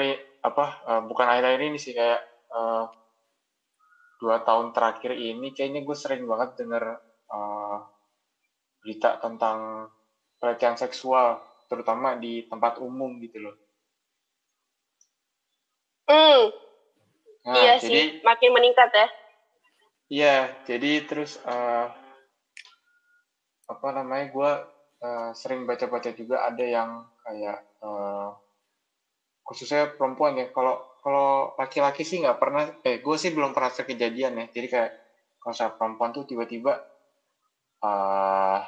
ini apa uh, bukan akhir-akhir ini sih kayak uh, dua tahun terakhir ini kayaknya gue sering banget denger uh, berita tentang pelecehan seksual terutama di tempat umum gitu loh. Hmm. Nah, iya jadi, sih, makin meningkat ya. Iya, jadi terus uh, apa namanya gue uh, sering baca-baca juga ada yang kayak uh, khususnya perempuan ya kalau kalau laki-laki sih nggak pernah eh gue sih belum pernah kejadian ya jadi kayak kalau saya perempuan tuh tiba-tiba uh,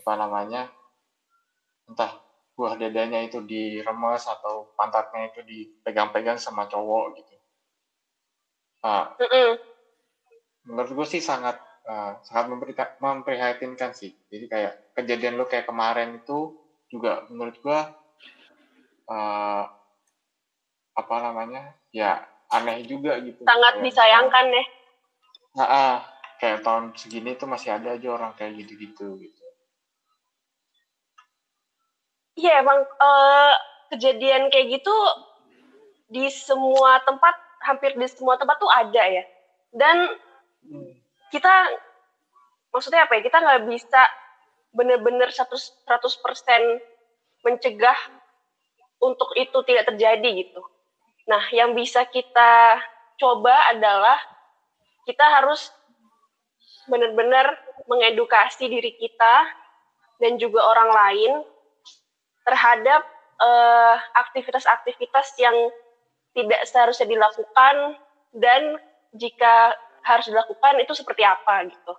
apa namanya entah buah dadanya itu diremes atau pantatnya itu dipegang-pegang sama cowok gitu. Mm -mm. Menurut gue sih sangat uh, sangat memprihatinkan sih. Jadi kayak kejadian lo kayak kemarin itu juga menurut gue uh, apa namanya ya aneh juga gitu. Sangat kayak, disayangkan ya. Nah, uh, kayak tahun segini tuh masih ada aja orang kayak gitu gitu. Gitu iya emang uh, kejadian kayak gitu di semua tempat hampir di semua tempat tuh ada ya. Dan hmm. kita maksudnya apa ya kita nggak bisa bener-bener 100 persen mencegah untuk itu tidak terjadi gitu. Nah, yang bisa kita coba adalah kita harus benar-benar mengedukasi diri kita dan juga orang lain terhadap uh, aktivitas-aktivitas yang tidak seharusnya dilakukan dan jika harus dilakukan itu seperti apa gitu.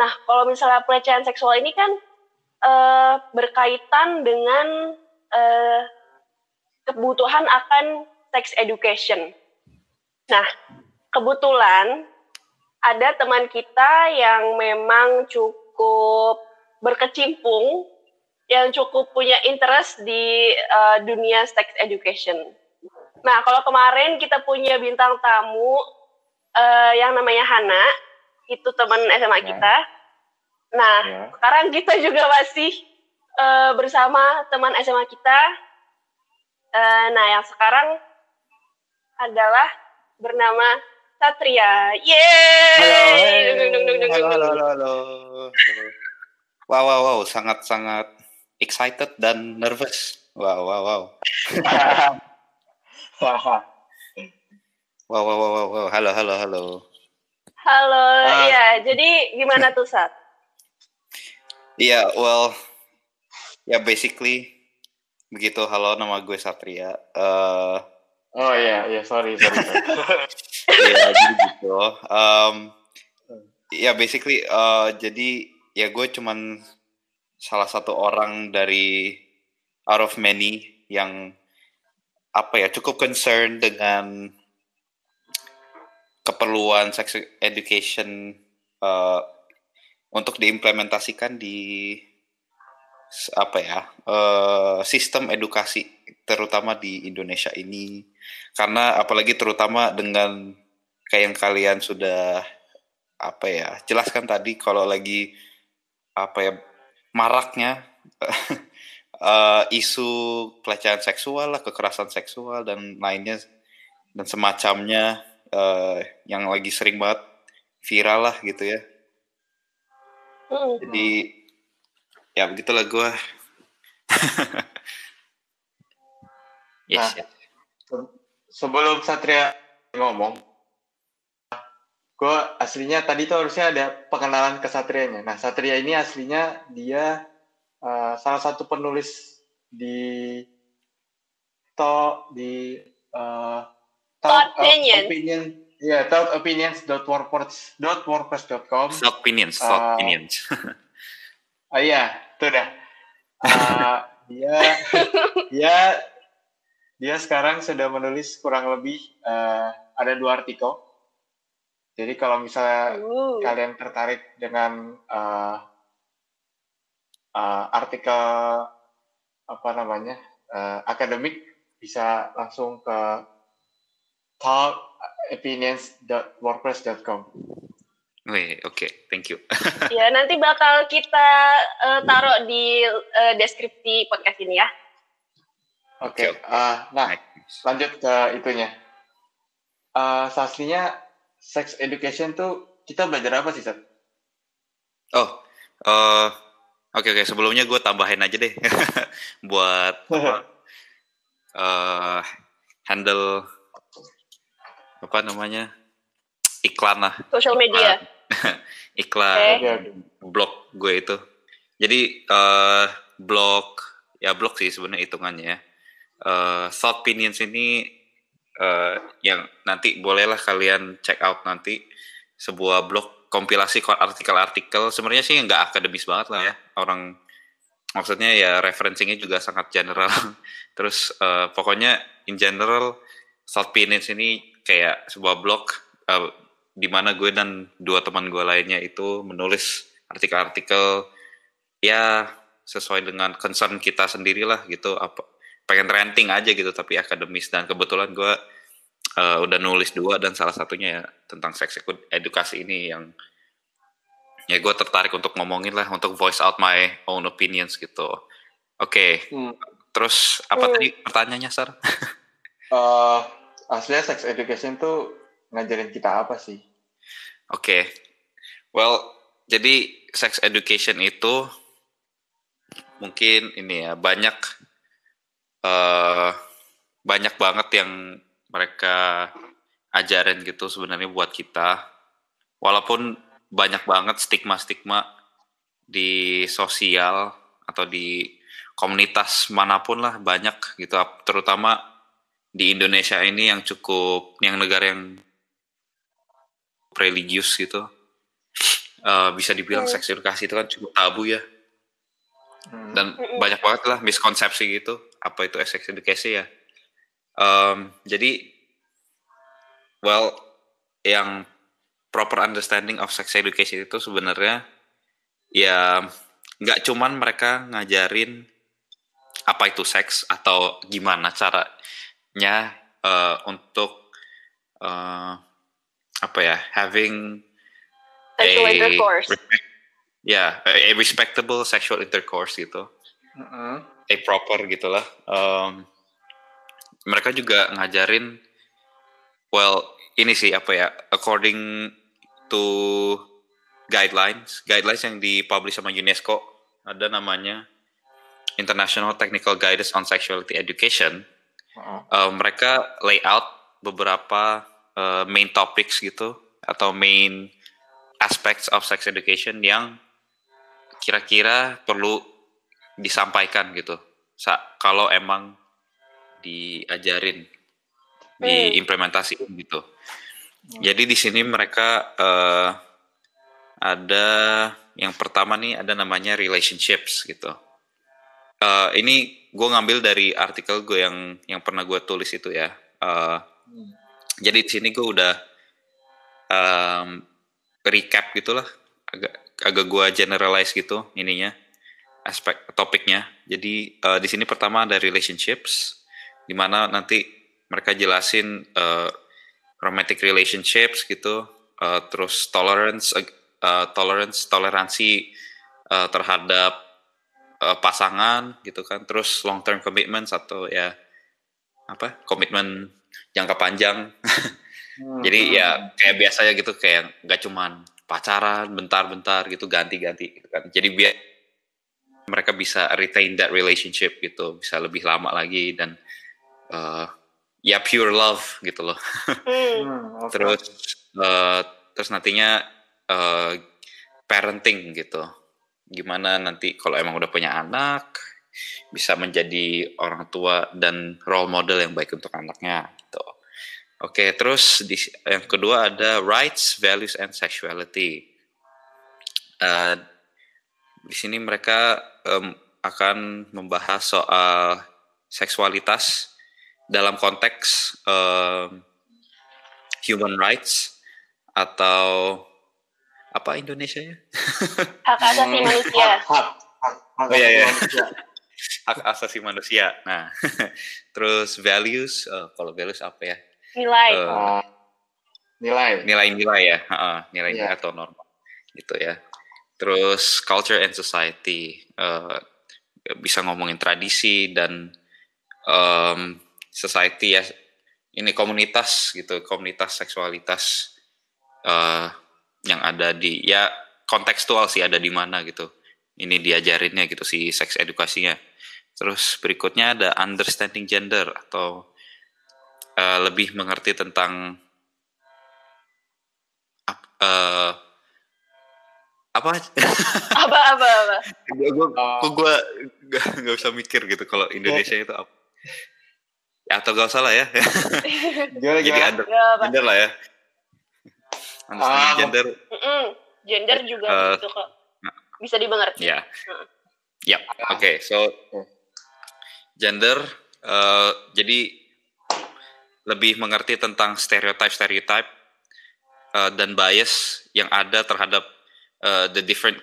Nah, kalau misalnya pelecehan seksual ini kan uh, berkaitan dengan uh, kebutuhan akan sex education. Nah, kebetulan ada teman kita yang memang cukup berkecimpung, yang cukup punya interest di uh, dunia sex education. Nah, kalau kemarin kita punya bintang tamu uh, yang namanya Hana, itu teman SMA ya. kita. Nah, ya. sekarang kita juga masih uh, bersama teman SMA kita. Uh, nah, yang sekarang adalah bernama Satria. Yeay! Halo, halo, halo, halo. Wow, wow, wow, sangat sangat excited dan nervous. Wow, wow, wow. wow, wow, wow, wow, wow. Halo, halo, halo. Halo, uh, ya. Jadi gimana tuh, Sat? Iya, yeah, well, ya yeah, basically begitu. Halo, nama gue Satria. Uh, oh iya, iya, sorry, sorry. Iya, jadi gitu. Um, ya yeah, basically, uh, jadi ya gue cuman salah satu orang dari out of many yang apa ya cukup concern dengan keperluan sex education uh, untuk diimplementasikan di apa ya uh, sistem edukasi terutama di Indonesia ini karena apalagi terutama dengan kayak yang kalian sudah apa ya jelaskan tadi kalau lagi apa ya maraknya uh, isu pelecehan seksual lah kekerasan seksual dan lainnya dan semacamnya uh, yang lagi sering banget viral lah gitu ya mm. jadi ya begitulah gue yes, nah, sebelum Satria ngomong gue aslinya tadi tuh harusnya ada pengenalan ke Satrianya. Nah Satria ini aslinya dia uh, salah satu penulis di to di uh, Thought opinion. opinion ya yeah, thoughtopinions.wordpress.com thought opinions thought uh, opinions oh iya itu dah. Uh, dia dia dia sekarang sudah menulis kurang lebih uh, ada dua artikel. Jadi kalau misalnya uh. kalian tertarik dengan uh, uh, artikel apa namanya uh, akademik bisa langsung ke talkopinions.wordpress.com oke, okay. thank you. ya, nanti bakal kita uh, taruh di uh, deskripsi podcast ini ya. Oke, okay. uh, nah lanjut ke itunya. Uh, aslinya sex education tuh kita belajar apa sih, Sat? Oh, uh, oke okay, oke. Okay. Sebelumnya gue tambahin aja deh buat uh, handle apa namanya iklan lah. Social media. iklan okay. blog gue itu. Jadi uh, blog ya blog sih sebenarnya hitungannya. Uh, thought opinions ini uh, yang nanti bolehlah kalian check out nanti sebuah blog kompilasi artikel-artikel sebenarnya sih nggak akademis banget lah ya orang maksudnya ya referensinya juga sangat general terus uh, pokoknya in general thought opinions ini kayak sebuah blog uh, di mana gue dan dua teman gue lainnya itu menulis artikel-artikel ya sesuai dengan concern kita sendirilah gitu apa pengen ranting aja gitu tapi akademis dan kebetulan gue uh, udah nulis dua dan salah satunya ya tentang seks edukasi ini yang ya gue tertarik untuk ngomongin lah untuk voice out my own opinions gitu oke okay. hmm. terus apa hmm. tadi pertanyaannya sar uh, aslinya sex education tuh ngajarin kita apa sih? Oke. Okay. well jadi sex education itu mungkin ini ya banyak uh, banyak banget yang mereka ajarin gitu sebenarnya buat kita. Walaupun banyak banget stigma-stigma di sosial atau di komunitas mana pun lah banyak gitu. Terutama di Indonesia ini yang cukup yang negara yang religius gitu uh, bisa dibilang hmm. seks edukasi itu kan cukup tabu ya Hmm. Dan banyak banget lah miskonsepsi gitu apa itu sex education ya. Um, jadi well yang proper understanding of sex education itu sebenarnya ya nggak cuman mereka ngajarin apa itu seks atau gimana caranya uh, untuk uh, apa ya having Sexual a respect ya yeah, a respectable sexual intercourse gitu uh-uh. a proper gitulah um, mereka juga ngajarin well ini sih apa ya according to guidelines guidelines yang dipublish sama UNESCO ada namanya International Technical Guidance on Sexuality Education uh-uh. uh, mereka lay out beberapa uh, main topics gitu atau main aspects of sex education yang kira-kira perlu disampaikan gitu Sa kalau emang diajarin hmm. diimplementasi gitu jadi di sini mereka uh, ada yang pertama nih ada namanya relationships gitu uh, ini gue ngambil dari artikel gue yang yang pernah gue tulis itu ya uh, hmm. Jadi di sini gue udah um, recap gitulah agak agak gua generalize gitu ininya aspek topiknya. Jadi uh, di sini pertama ada relationships di mana nanti mereka jelasin uh, romantic relationships gitu, uh, terus tolerance uh, tolerance toleransi uh, terhadap uh, pasangan gitu kan, terus long term commitments atau ya apa komitmen jangka panjang. hmm. Jadi ya kayak biasanya gitu kayak nggak cuman pacaran bentar-bentar gitu ganti-ganti gitu kan. Jadi biar mereka bisa retain that relationship gitu, bisa lebih lama lagi dan uh, ya pure love gitu loh. Hmm, terus uh, terus nantinya uh, parenting gitu. Gimana nanti kalau emang udah punya anak bisa menjadi orang tua dan role model yang baik untuk anaknya gitu. Oke, terus di, yang kedua ada rights, values, and sexuality. Uh, di sini mereka um, akan membahas soal seksualitas dalam konteks um, human rights atau apa Indonesia ya? Hak asasi manusia. Hak, hak, hak, hak oh, iya, iya. manusia. Hak asasi manusia. Nah, terus values, uh, kalau values apa ya? nilai uh, nilai nilai-nilai ya nilai-nilai yeah. atau norma gitu ya terus culture and society uh, bisa ngomongin tradisi dan um, society ya ini komunitas gitu komunitas seksualitas uh, yang ada di ya kontekstual sih ada di mana gitu ini diajarinnya gitu si seks edukasinya terus berikutnya ada understanding gender atau uh, lebih mengerti tentang uh, apa? Apa apa apa? Gue gue gue nggak usah mikir gitu kalau Indonesia itu apa ya atau gak usah lah ya. Gimana, jadi gimana? under, gender lah ya. Understanding ah, gender. Mm -mm. gender juga uh, gitu kok. bisa dimengerti. Ya uh. ya oke okay. so gender uh, jadi lebih mengerti tentang stereotype stereotype uh, dan bias yang ada terhadap uh, the different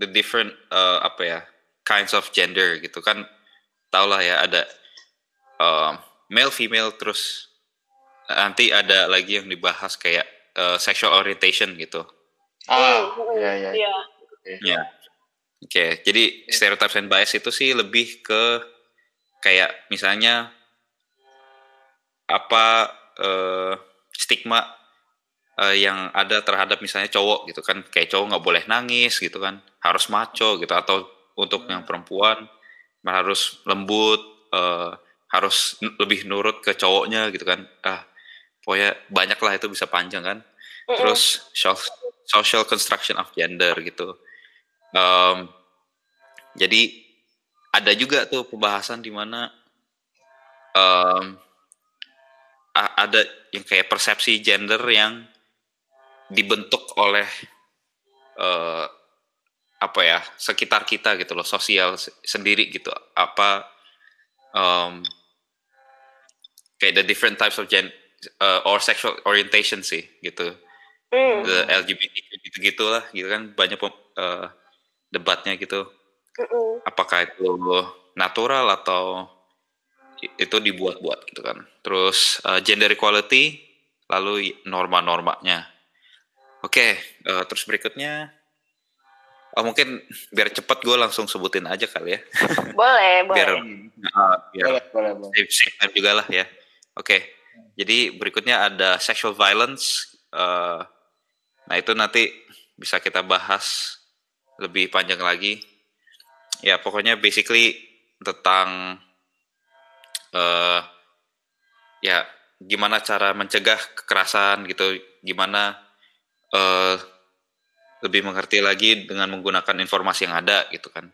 the different uh, apa ya kinds of gender gitu kan. Tau lah ya ada uh, male female terus nanti ada lagi yang dibahas kayak uh, sexual orientation gitu. Ah ya ya ya ya oke. Jadi stereotypes and bias itu sih lebih ke kayak misalnya apa uh, stigma uh, yang ada terhadap misalnya cowok gitu kan. Kayak cowok nggak boleh nangis gitu kan. Harus maco gitu. Atau untuk yang perempuan harus lembut uh, harus lebih nurut ke cowoknya gitu kan. Ah pokoknya banyak lah itu bisa panjang kan. Terus social construction of gender gitu. Um, jadi ada juga tuh pembahasan di mana um, ada yang kayak persepsi gender yang dibentuk oleh uh, apa ya sekitar kita gitu loh sosial sendiri gitu. Apa um, kayak the different types of gen uh, or sexual orientation sih gitu. Mm. the LGBT gitu gitulah gitu kan banyak uh, debatnya gitu mm -mm. apakah itu natural atau itu dibuat-buat gitu kan terus uh, gender equality lalu norma-normanya Oke, okay, uh, eh, terus berikutnya, oh mungkin biar cepat gue langsung sebutin aja kali ya. Boleh, biar, boleh. Uh, biar boleh, boleh, boleh. Save, save time juga lah ya. Oke, okay. jadi berikutnya ada sexual violence. Uh, nah itu nanti bisa kita bahas lebih panjang lagi. Ya pokoknya basically tentang uh, ya gimana cara mencegah kekerasan gitu, gimana uh, lebih mengerti lagi dengan menggunakan informasi yang ada gitu kan.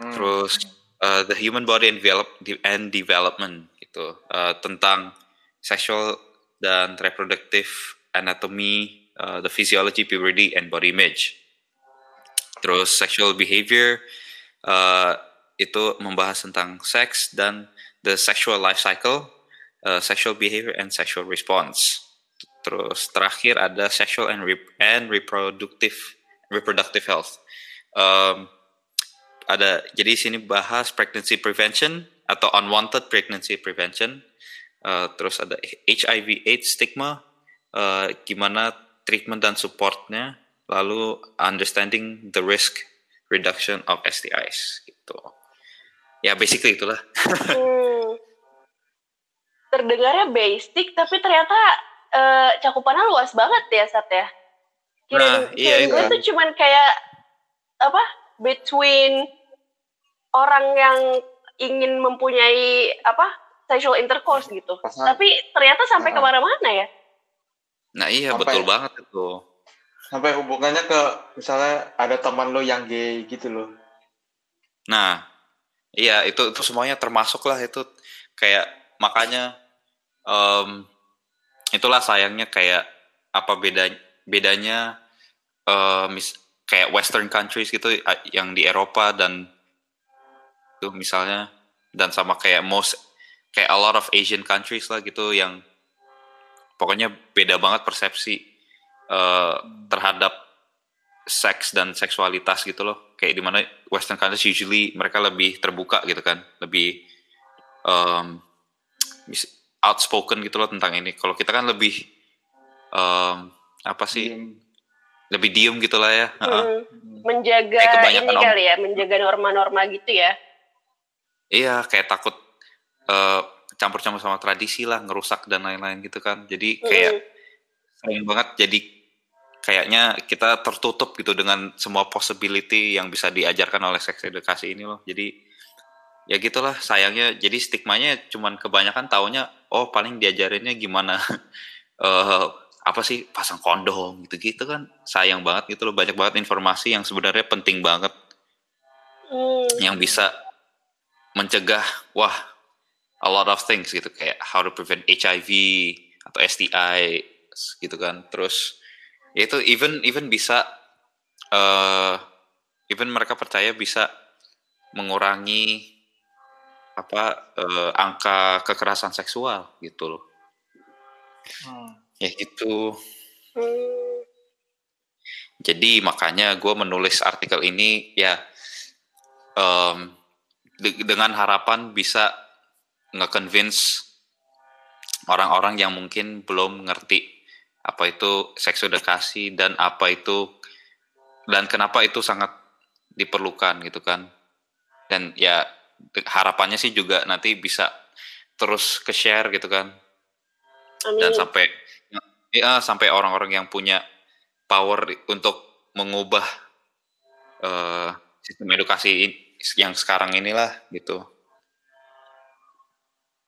Hmm. Terus uh, the human body and, develop, and development gitu uh, tentang sexual dan reproductive anatomy, uh, the physiology, puberty, and body image. Terus sexual behavior uh, itu membahas tentang seks dan the sexual life cycle, uh, sexual behavior, and sexual response. Terus terakhir ada sexual and, rep and reproductive reproductive health. Um, ada jadi sini bahas pregnancy prevention atau unwanted pregnancy prevention. Uh, terus ada HIV/AIDS stigma, uh, gimana treatment dan supportnya, lalu understanding the risk reduction of STIs gitu. Ya basically itulah. hmm. Terdengarnya basic tapi ternyata uh, cakupannya luas banget ya Sat ya. Kira, nah, iya, gue iya. tuh cuman kayak apa between orang yang ingin mempunyai apa sexual intercourse gitu. Pasal, Tapi ternyata sampai nah. ke mana-mana ya. Nah iya sampai, betul banget itu. Sampai hubungannya ke misalnya ada teman lo yang gay gitu loh. Nah iya itu itu semuanya termasuk lah itu kayak makanya um, itulah sayangnya kayak apa beda bedanya uh, mis kayak Western countries gitu yang di Eropa dan itu misalnya dan sama kayak most kayak a lot of Asian countries lah gitu yang pokoknya beda banget persepsi uh, terhadap seks dan seksualitas gitu loh kayak di mana Western countries usually mereka lebih terbuka gitu kan lebih um, outspoken gitu loh tentang ini. Kalau kita kan lebih um, apa sih? Diem. Lebih diem gitu lah ya. Hmm. Menjaga eh, ini kali ya, menjaga norma-norma gitu ya. Iya, kayak takut uh, campur-campur sama tradisi lah, ngerusak dan lain-lain gitu kan. Jadi kayak mm. sering banget jadi kayaknya kita tertutup gitu dengan semua possibility yang bisa diajarkan oleh seks edukasi ini loh. Jadi ya gitulah sayangnya. Jadi stigmanya cuman kebanyakan taunya oh paling diajarinnya gimana? Uh, apa sih pasang kondom gitu-gitu kan. Sayang banget gitu loh banyak banget informasi yang sebenarnya penting banget. Mm. yang bisa mencegah wah a lot of things gitu. Kayak how to prevent HIV atau STI gitu kan. Terus itu even even bisa uh, even mereka percaya bisa mengurangi apa uh, angka kekerasan seksual gitu loh hmm. ya gitu hmm. jadi makanya gue menulis artikel ini ya um, de dengan harapan bisa nge-convince orang-orang yang mungkin belum ngerti apa itu seks edukasi dan apa itu dan kenapa itu sangat diperlukan gitu kan. Dan ya harapannya sih juga nanti bisa terus ke share gitu kan. Amin. dan sampai ya sampai orang-orang yang punya power untuk mengubah uh, sistem edukasi yang sekarang inilah gitu.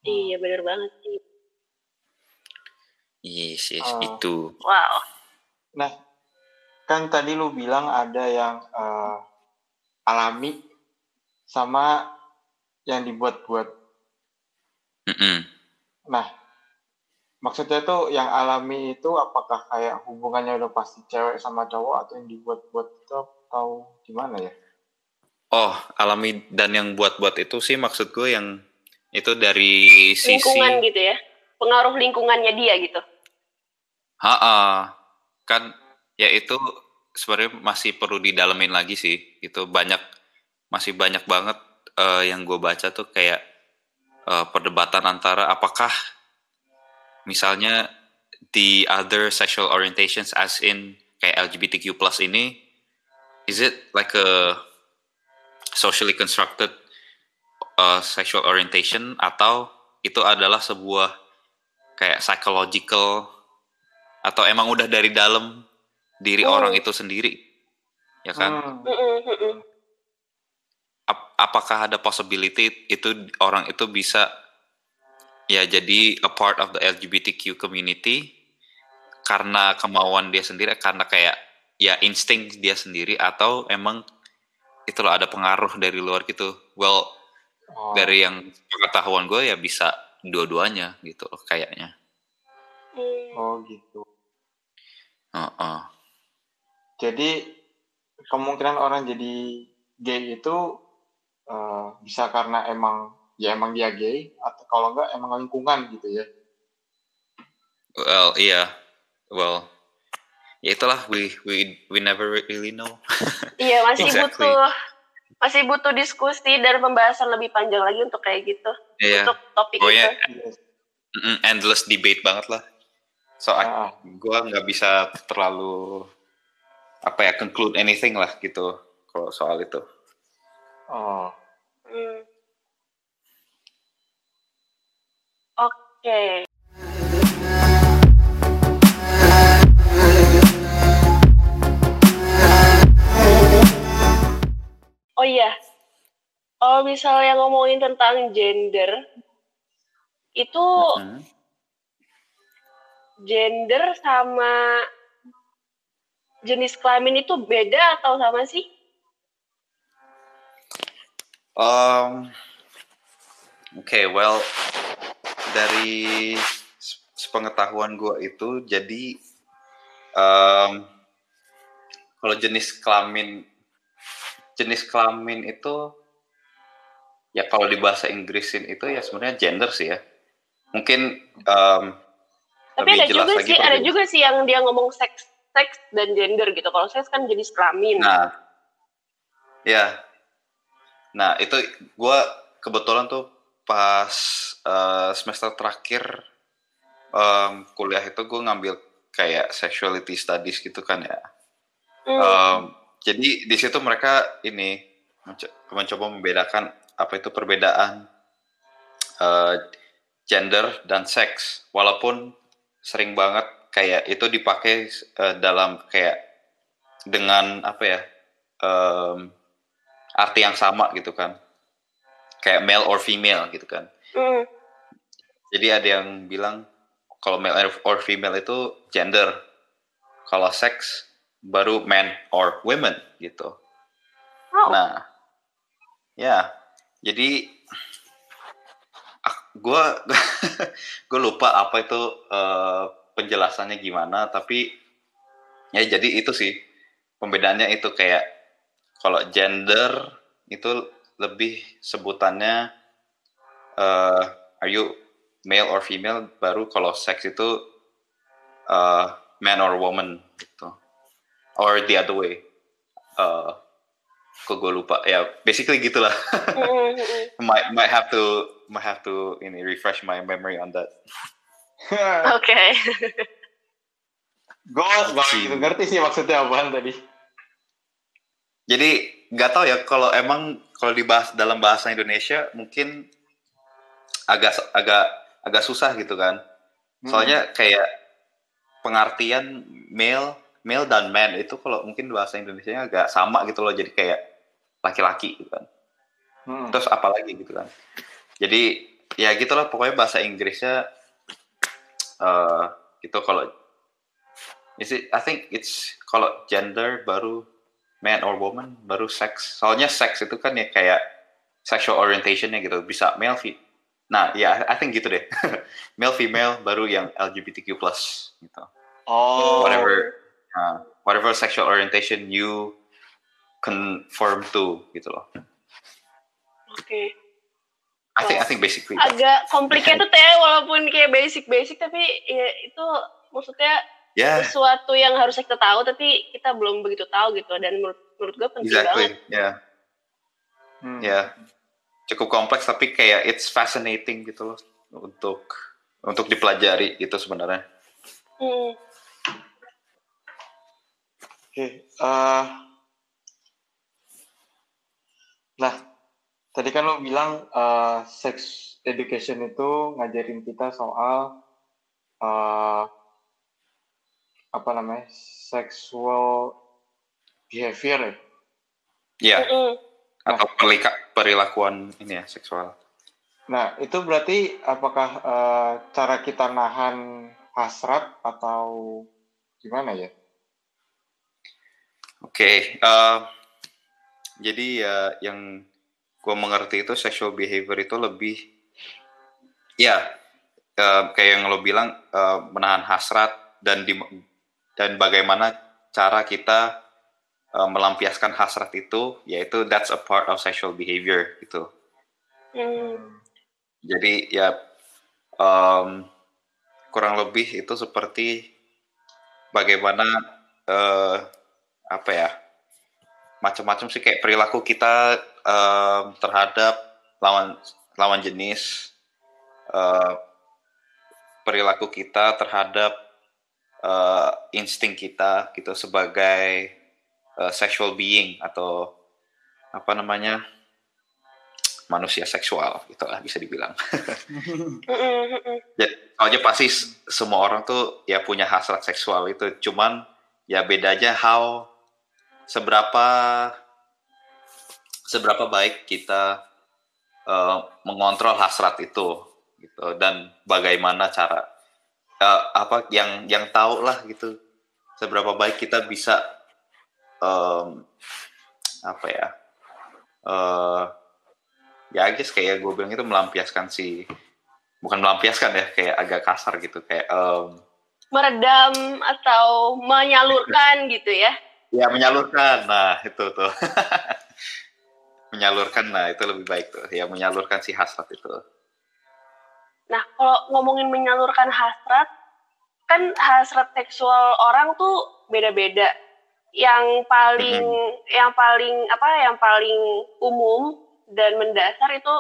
Iya benar banget sih Yes, yes uh, itu. Wow. Nah, kan tadi lu bilang ada yang uh, alami sama yang dibuat-buat. Mm -mm. Nah, maksudnya tuh yang alami itu apakah kayak hubungannya udah pasti cewek sama cowok atau yang dibuat-buat itu atau gimana ya? Oh, alami dan yang buat-buat itu sih maksud gue yang itu dari sisi lingkungan gitu ya pengaruh lingkungannya dia gitu Ha, -ha. kan ya itu sebenarnya masih perlu didalemin lagi sih. Itu banyak masih banyak banget uh, yang gue baca tuh kayak uh, perdebatan antara apakah misalnya the other sexual orientations as in kayak LGBTQ plus ini is it like a socially constructed uh, sexual orientation atau itu adalah sebuah kayak psychological atau emang udah dari dalam diri hmm. orang itu sendiri ya kan hmm. Ap apakah ada possibility itu orang itu bisa ya jadi a part of the LGBTQ community karena kemauan dia sendiri karena kayak ya insting dia sendiri atau emang itu loh ada pengaruh dari luar gitu well oh. dari yang pengetahuan gue ya bisa dua-duanya gitu kayaknya oh gitu Uh -uh. Jadi kemungkinan orang jadi gay itu uh, bisa karena emang ya emang dia gay atau kalau enggak emang lingkungan gitu ya. Well, iya. Yeah. Well, ya itulah we we we never really know. Iya, masih exactly. butuh masih butuh diskusi dan pembahasan lebih panjang lagi untuk kayak gitu. Yeah. Untuk topik oh, itu. Yeah. Endless debate banget lah so ah. gue nggak bisa terlalu apa ya conclude anything lah gitu kalau soal itu oh hmm. oke okay. Oh iya, kalau misalnya ngomongin tentang gender, itu mm -hmm gender sama jenis kelamin itu beda atau sama sih? Um, Oke, okay, well dari sepengetahuan gue itu jadi um, kalau jenis kelamin jenis kelamin itu ya kalau di bahasa Inggrisin itu ya sebenarnya gender sih ya mungkin um, tapi ada juga sih ada juga sih yang dia ngomong seks seks dan gender gitu. Kalau seks kan jenis kelamin. Nah. Ya nah itu gue kebetulan tuh pas uh, semester terakhir um, kuliah itu gue ngambil kayak sexuality studies gitu kan ya. Mm. um, jadi di situ mereka ini mencoba membedakan apa itu perbedaan uh, gender dan seks. Walaupun sering banget kayak itu dipakai uh, dalam kayak dengan apa ya um, arti yang sama gitu kan. Kayak male or female gitu kan. Mm. jadi ada yang bilang kalau male or female itu gender. Kalau seks baru man or women gitu. Oh. nah ya. Jadi gue gue lupa apa itu uh, penjelasannya gimana tapi ya jadi itu sih pembedaannya itu kayak kalau gender itu lebih sebutannya uh, are you male or female? Baru kalau seks itu uh, man or woman gitu. Or the other way. Uh, kok gue lupa? Ya basically gitulah. Might might have to might have to ini refresh my memory on that oke okay. gue gitu ngerti sih maksudnya apaan tadi jadi nggak tahu ya kalau emang kalau dibahas dalam bahasa Indonesia mungkin agak agak agak susah gitu kan. Soalnya hmm. kayak pengertian male male dan man itu kalau mungkin bahasa Indonesia agak sama gitu loh jadi kayak laki-laki gitu kan. Hmm. Terus apalagi gitu kan. Jadi ya gitulah pokoknya bahasa Inggrisnya uh, gitu kalau is it, I think it's kalau gender baru man or woman baru seks soalnya seks itu kan ya kayak sexual orientationnya gitu bisa male fi nah ya I think gitu deh. Male female baru yang LGBTQ plus gitu. Oh. Whatever uh, whatever sexual orientation you conform to gitu loh. Oke. okay. I think I think basically agak complicated ya walaupun kayak basic basic tapi ya itu maksudnya yeah. sesuatu yang harus kita tahu tapi kita belum begitu tahu gitu dan menurut menurut gue penting exactly. banget. Ya, yeah. hmm. ya yeah. cukup kompleks tapi kayak it's fascinating gitu loh untuk untuk dipelajari gitu sebenarnya. Hmm. Oke, okay. uh, eh, nah tadi kan lo bilang uh, sex education itu ngajarin kita soal uh, apa namanya sexual behavior ya? Iya. Atau nah, perilakuan ini ya seksual. Nah itu berarti apakah uh, cara kita nahan hasrat atau gimana ya? Oke, okay, uh, eh, jadi ya yang gue mengerti itu sexual behavior itu lebih ya uh, kayak yang lo bilang uh, menahan hasrat dan di, dan bagaimana cara kita uh, melampiaskan hasrat itu yaitu that's a part of sexual behavior gitu hmm. jadi ya um, kurang lebih itu seperti bagaimana uh, apa ya macam-macam sih kayak perilaku kita um, terhadap lawan lawan jenis uh, perilaku kita terhadap uh, insting kita gitu sebagai uh, sexual being atau apa namanya manusia seksual gitu lah bisa dibilang. ya, soalnya pasti semua orang tuh ya punya hasrat seksual itu, cuman ya bedanya how seberapa seberapa baik kita uh, mengontrol hasrat itu gitu dan bagaimana cara uh, apa yang yang tahu lah gitu seberapa baik kita bisa um, apa ya uh, ya guys kayak gue bilang itu melampiaskan si bukan melampiaskan ya kayak agak kasar gitu kayak um, meredam atau menyalurkan gitu ya? Ya menyalurkan. Nah itu tuh menyalurkan nah itu lebih baik tuh ya menyalurkan si hasrat itu Nah, kalau ngomongin menyalurkan hasrat, kan hasrat seksual orang tuh beda-beda. Yang paling mm-hmm. yang paling apa yang paling umum dan mendasar itu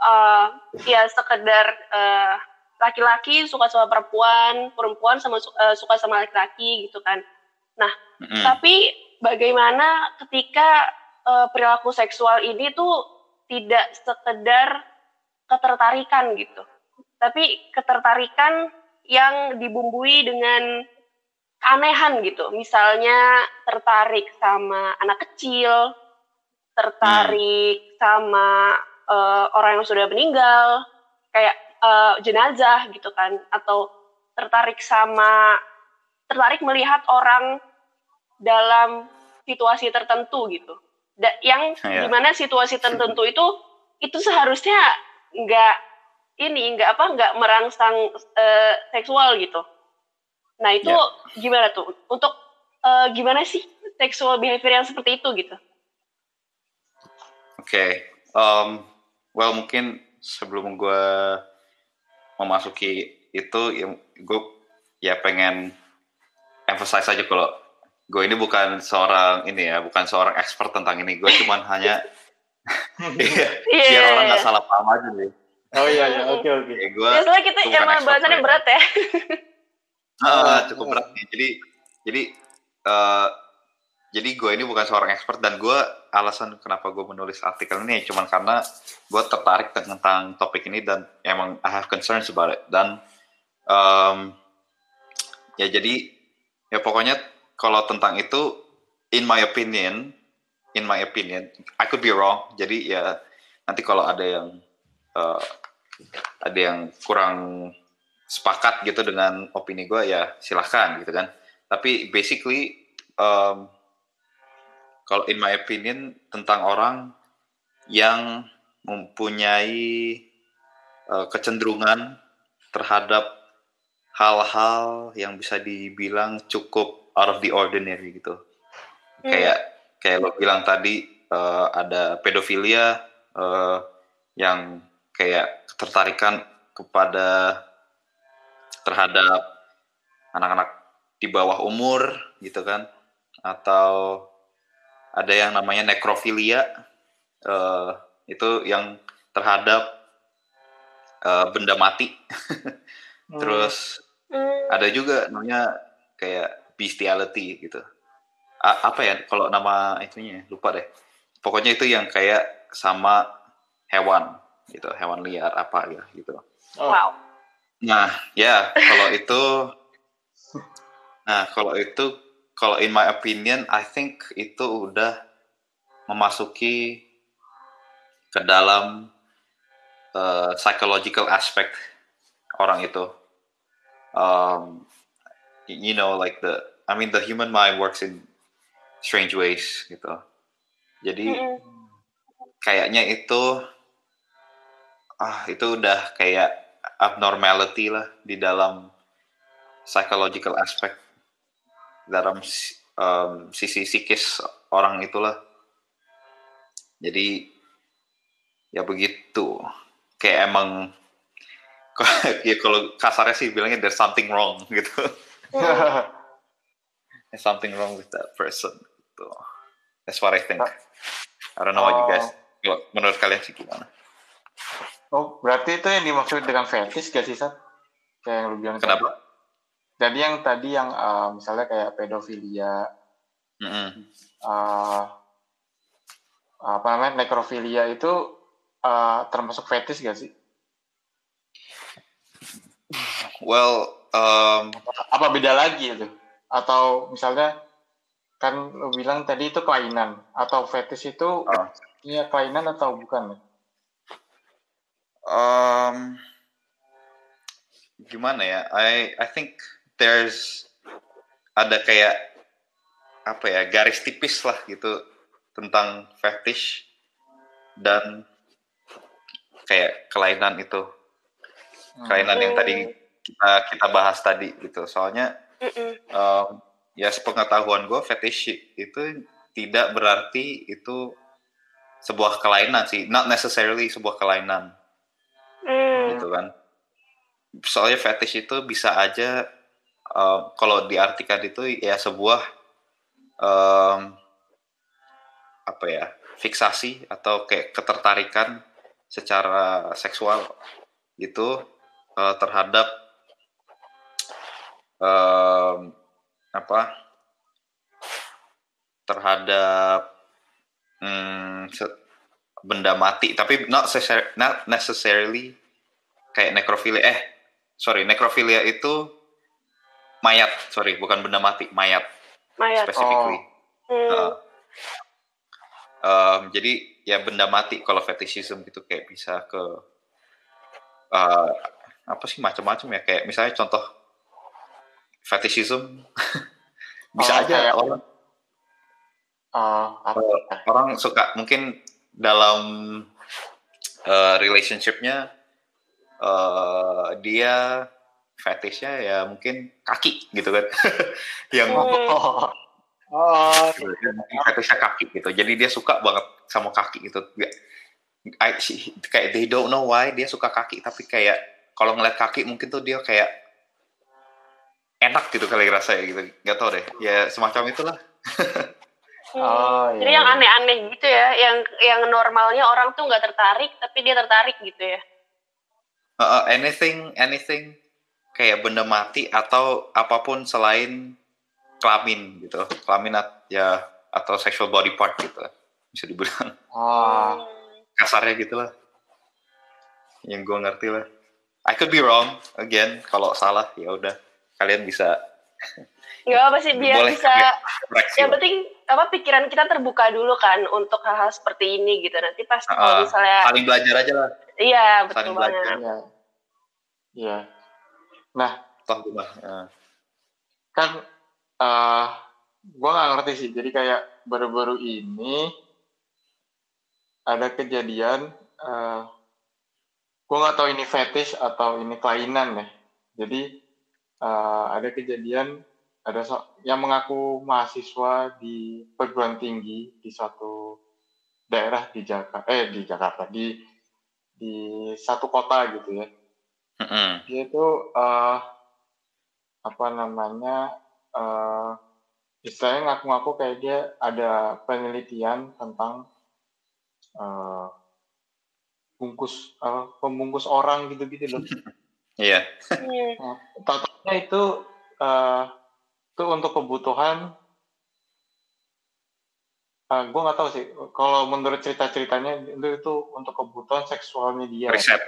uh, ya sekedar uh, laki-laki suka sama perempuan, perempuan sama uh, suka sama laki-laki gitu kan. Nah, mm-hmm. tapi bagaimana ketika uh, perilaku seksual ini tuh tidak sekedar ketertarikan gitu tapi ketertarikan yang dibumbui dengan keanehan gitu. Misalnya tertarik sama anak kecil, tertarik hmm. sama uh, orang yang sudah meninggal, kayak uh, jenazah gitu kan, atau tertarik sama tertarik melihat orang dalam situasi tertentu gitu. Da, yang yeah. di mana situasi tertentu itu itu seharusnya nggak ini nggak apa nggak merangsang uh, seksual gitu. Nah itu yeah. gimana tuh untuk uh, gimana sih seksual behavior yang seperti itu gitu? Oke, okay. um, well mungkin sebelum gue memasuki itu, ya, gue ya pengen emphasize aja kalau gue ini bukan seorang ini ya, bukan seorang expert tentang ini. Gue cuman hanya yeah. biar orang nggak salah paham aja nih. Oh iya iya oke oke. Okay. Ya, Biasanya kita emang bahasannya berat ya. uh, cukup berat nih. Jadi jadi uh, jadi gue ini bukan seorang expert dan gue alasan kenapa gue menulis artikel ini cuma karena gue tertarik tentang topik ini dan emang I have concerns about it dan um, ya jadi ya pokoknya kalau tentang itu in my opinion in my opinion I could be wrong. Jadi ya nanti kalau ada yang uh, ada yang kurang sepakat gitu dengan opini gue ya silahkan gitu kan. Tapi basically um, kalau in my opinion tentang orang yang mempunyai uh, kecenderungan terhadap hal-hal yang bisa dibilang cukup out of the ordinary gitu. Hmm. Kayak kayak lo bilang tadi uh, ada pedofilia uh, yang kayak ketertarikan kepada terhadap anak-anak di bawah umur gitu kan atau ada yang namanya nekrofilia uh, itu yang terhadap uh, benda mati hmm. terus hmm. ada juga namanya kayak bestiality gitu A apa ya kalau nama itunya lupa deh pokoknya itu yang kayak sama hewan gitu hewan liar apa ya gitu oh. wow nah ya kalau itu nah kalau itu kalau in my opinion, I think itu udah memasuki ke dalam uh, psychological aspect orang itu. Um, you know, like the, I mean, the human mind works in strange ways gitu. Jadi kayaknya itu, ah itu udah kayak abnormality lah di dalam psychological aspect dalam um, sisi psikis orang itulah. Jadi ya begitu. Kayak emang ya kalau kasarnya sih bilangnya there's something wrong gitu. There's something wrong with that person. Gitu. That's what I think. I don't know what you guys. Oh. Menurut kalian sih gimana? Oh, berarti itu yang dimaksud dengan fetish gak sih, Sat? Kayak yang lu bilang. Kenapa? Jadi yang tadi yang uh, misalnya kayak pedofilia, mm -hmm. uh, apa namanya nekrofilia itu uh, termasuk fetish gak sih? Well, um, apa beda lagi itu? Atau misalnya kan lu bilang tadi itu kelainan atau fetish itu uh, iya kelainan atau bukan? Um, gimana ya? I I think there's ada kayak apa ya garis tipis lah gitu tentang fetish dan kayak kelainan itu kelainan yang tadi kita kita bahas tadi gitu. Soalnya um, ya sepengetahuan gue fetish itu tidak berarti itu sebuah kelainan sih. Not necessarily sebuah kelainan. Mm. gitu kan. Soalnya fetish itu bisa aja uh, kalau diartikan itu ya sebuah um, apa ya fiksasi atau kayak ketertarikan secara seksual itu uh, terhadap um, apa? Terhadap hmm, benda mati. Tapi not necessarily, not necessarily kayak nekrofilia. Eh sorry nekrofilia itu mayat. Sorry bukan benda mati mayat Mayat. specifically. Hmm. Uh, um, jadi ya benda mati kalau fetishism gitu kayak bisa ke uh, apa sih macam-macam ya. Kayak misalnya contoh fetishism bisa Oh, aja kayak- orang apa ya? orang suka mungkin dalam uh, relationshipnya uh, dia fetishnya ya mungkin kaki gitu kan. Yang. Oh, oh, mungkin fetishnya kaki gitu. Jadi dia suka banget sama kaki gitu. I- she- kayak they don't know why dia suka kaki. Tapi kayak kalau ngeliat kaki mungkin tuh dia kayak enak gitu kali rasanya gitu. Nggak tau deh. Ya semacam itulah. Hmm. Oh, Jadi iya, yang iya. aneh-aneh gitu ya, yang yang normalnya orang tuh nggak tertarik, tapi dia tertarik gitu ya. Uh, uh, anything anything kayak benda mati atau apa pun selain kelamin gitu. Kelamin at- ya atau sexual body part gitu bisa dibilang. Oh, kasarnya gitu lah yang gue ngerti lah. I could be wrong again kalau salah ya udah kalian bisa Nggak apa sih biar Boleh. bisa. Yang penting apa pikiran kita terbuka dulu kan untuk hal-hal seperti ini gitu. Nanti pas kalau Ah, misalnya, saling belajar aja lah iya betul saling banget. belajar. iya. Iya. Nah, toh gue mah uh, kan eh gue nggak ngerti sih. Jadi kayak baru-baru ini ada kejadian. eh gue nggak tahu ini fetish atau ini kelainan ya. Jadi eh, ada kejadian ada so- yang mengaku mahasiswa di perguruan tinggi di suatu daerah di Jakarta, eh di Jakarta di di satu kota gitu ya. dia itu eh apa namanya eh istilahnya ngaku-ngaku kayak dia ada penelitian tentang eh bungkus eh, pembungkus orang gitu-gitu loh. iya Hmm. Totalnya itu eh itu untuk kebutuhan eh gue nggak tahu sih kalau menurut cerita-ceritanya itu itu untuk kebutuhan seksualnya dia. riset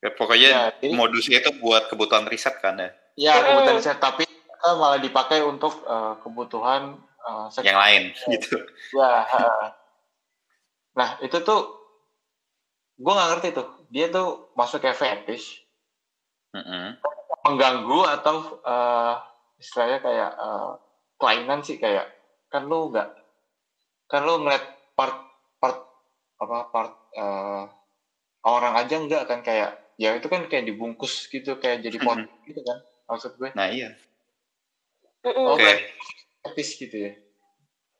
ya, pokoknya Ya, jadi- modusnya itu buat kebutuhan riset kan ya Ya Mm. kebutuhan saya tapi eh, malah dipakai untuk eh, kebutuhan eh, seksual. yang lain gitu Ya. ha. Nah itu tuh gue nggak ngerti tuh dia tuh masuk kayak fetish Mm-mm. Mengganggu atau eh, istilahnya kayak eh, kelainan sih kayak kan lu nggak kan lu ngeliat part part apa part eh, orang aja enggak kan kayak ya itu kan kayak dibungkus gitu kayak jadi pot gitu kan maksud gue nah iya. Oh, oke berarti fetish gitu ya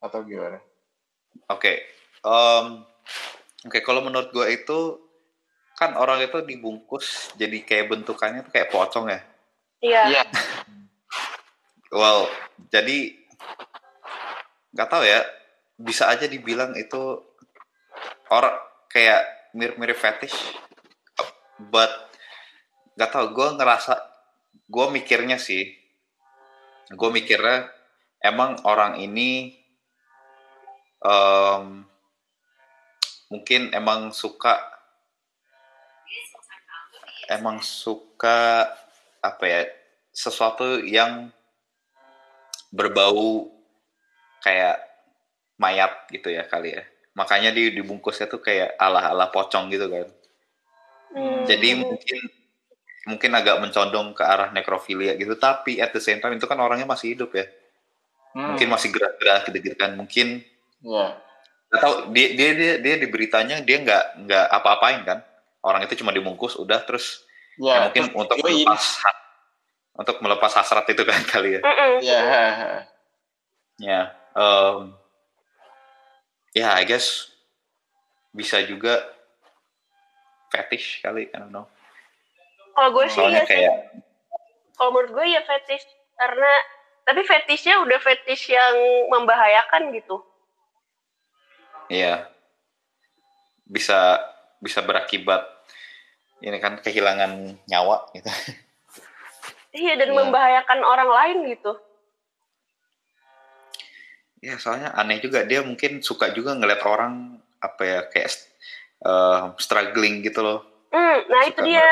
atau gimana? Oke, Em, oke kalau menurut gue itu kan orang itu dibungkus jadi kayak bentukannya tuh kayak pocong ya. Iya. Iya. Well, jadi nggak tahu ya, bisa aja dibilang itu orang kayak mirip-mirip fetish, but nggak tahu. Gue ngerasa, gue mikirnya sih, gue mikirnya emang orang ini em, mungkin emang suka emang suka apa ya sesuatu yang berbau kayak mayat gitu ya kali ya. Makanya di dibungkusnya tuh kayak ala ala pocong gitu kan. Hmm. jadi mungkin mungkin agak mencondong ke arah nekrofilia gitu. Tapi at the same time itu kan orangnya masih hidup ya. Hmm, mungkin masih gerak-gerak gitu-gitu kan. Mungkin Iya. nggak tahu dia dia dia dia di beritanya dia nggak nggak apa-apain kan. Orang itu cuma dibungkus udah terus Ya, ya mungkin terus untuk melepas ha- untuk melepas hasrat itu kan kali ya. Ya. ya em, ya I guess bisa juga fetish kali I don't know Kalau gue sih soalnya ya kayak Kalau menurut gue ya fetish karena tapi fetishnya udah fetish yang membahayakan gitu. ya bisa bisa berakibat ini kan kehilangan nyawa gitu Iya dan Iya. membahayakan orang lain gitu. ya soalnya aneh juga dia mungkin suka juga ngeliat orang apa ya kayak eh, struggling gitu loh Hmm, nah itu dia.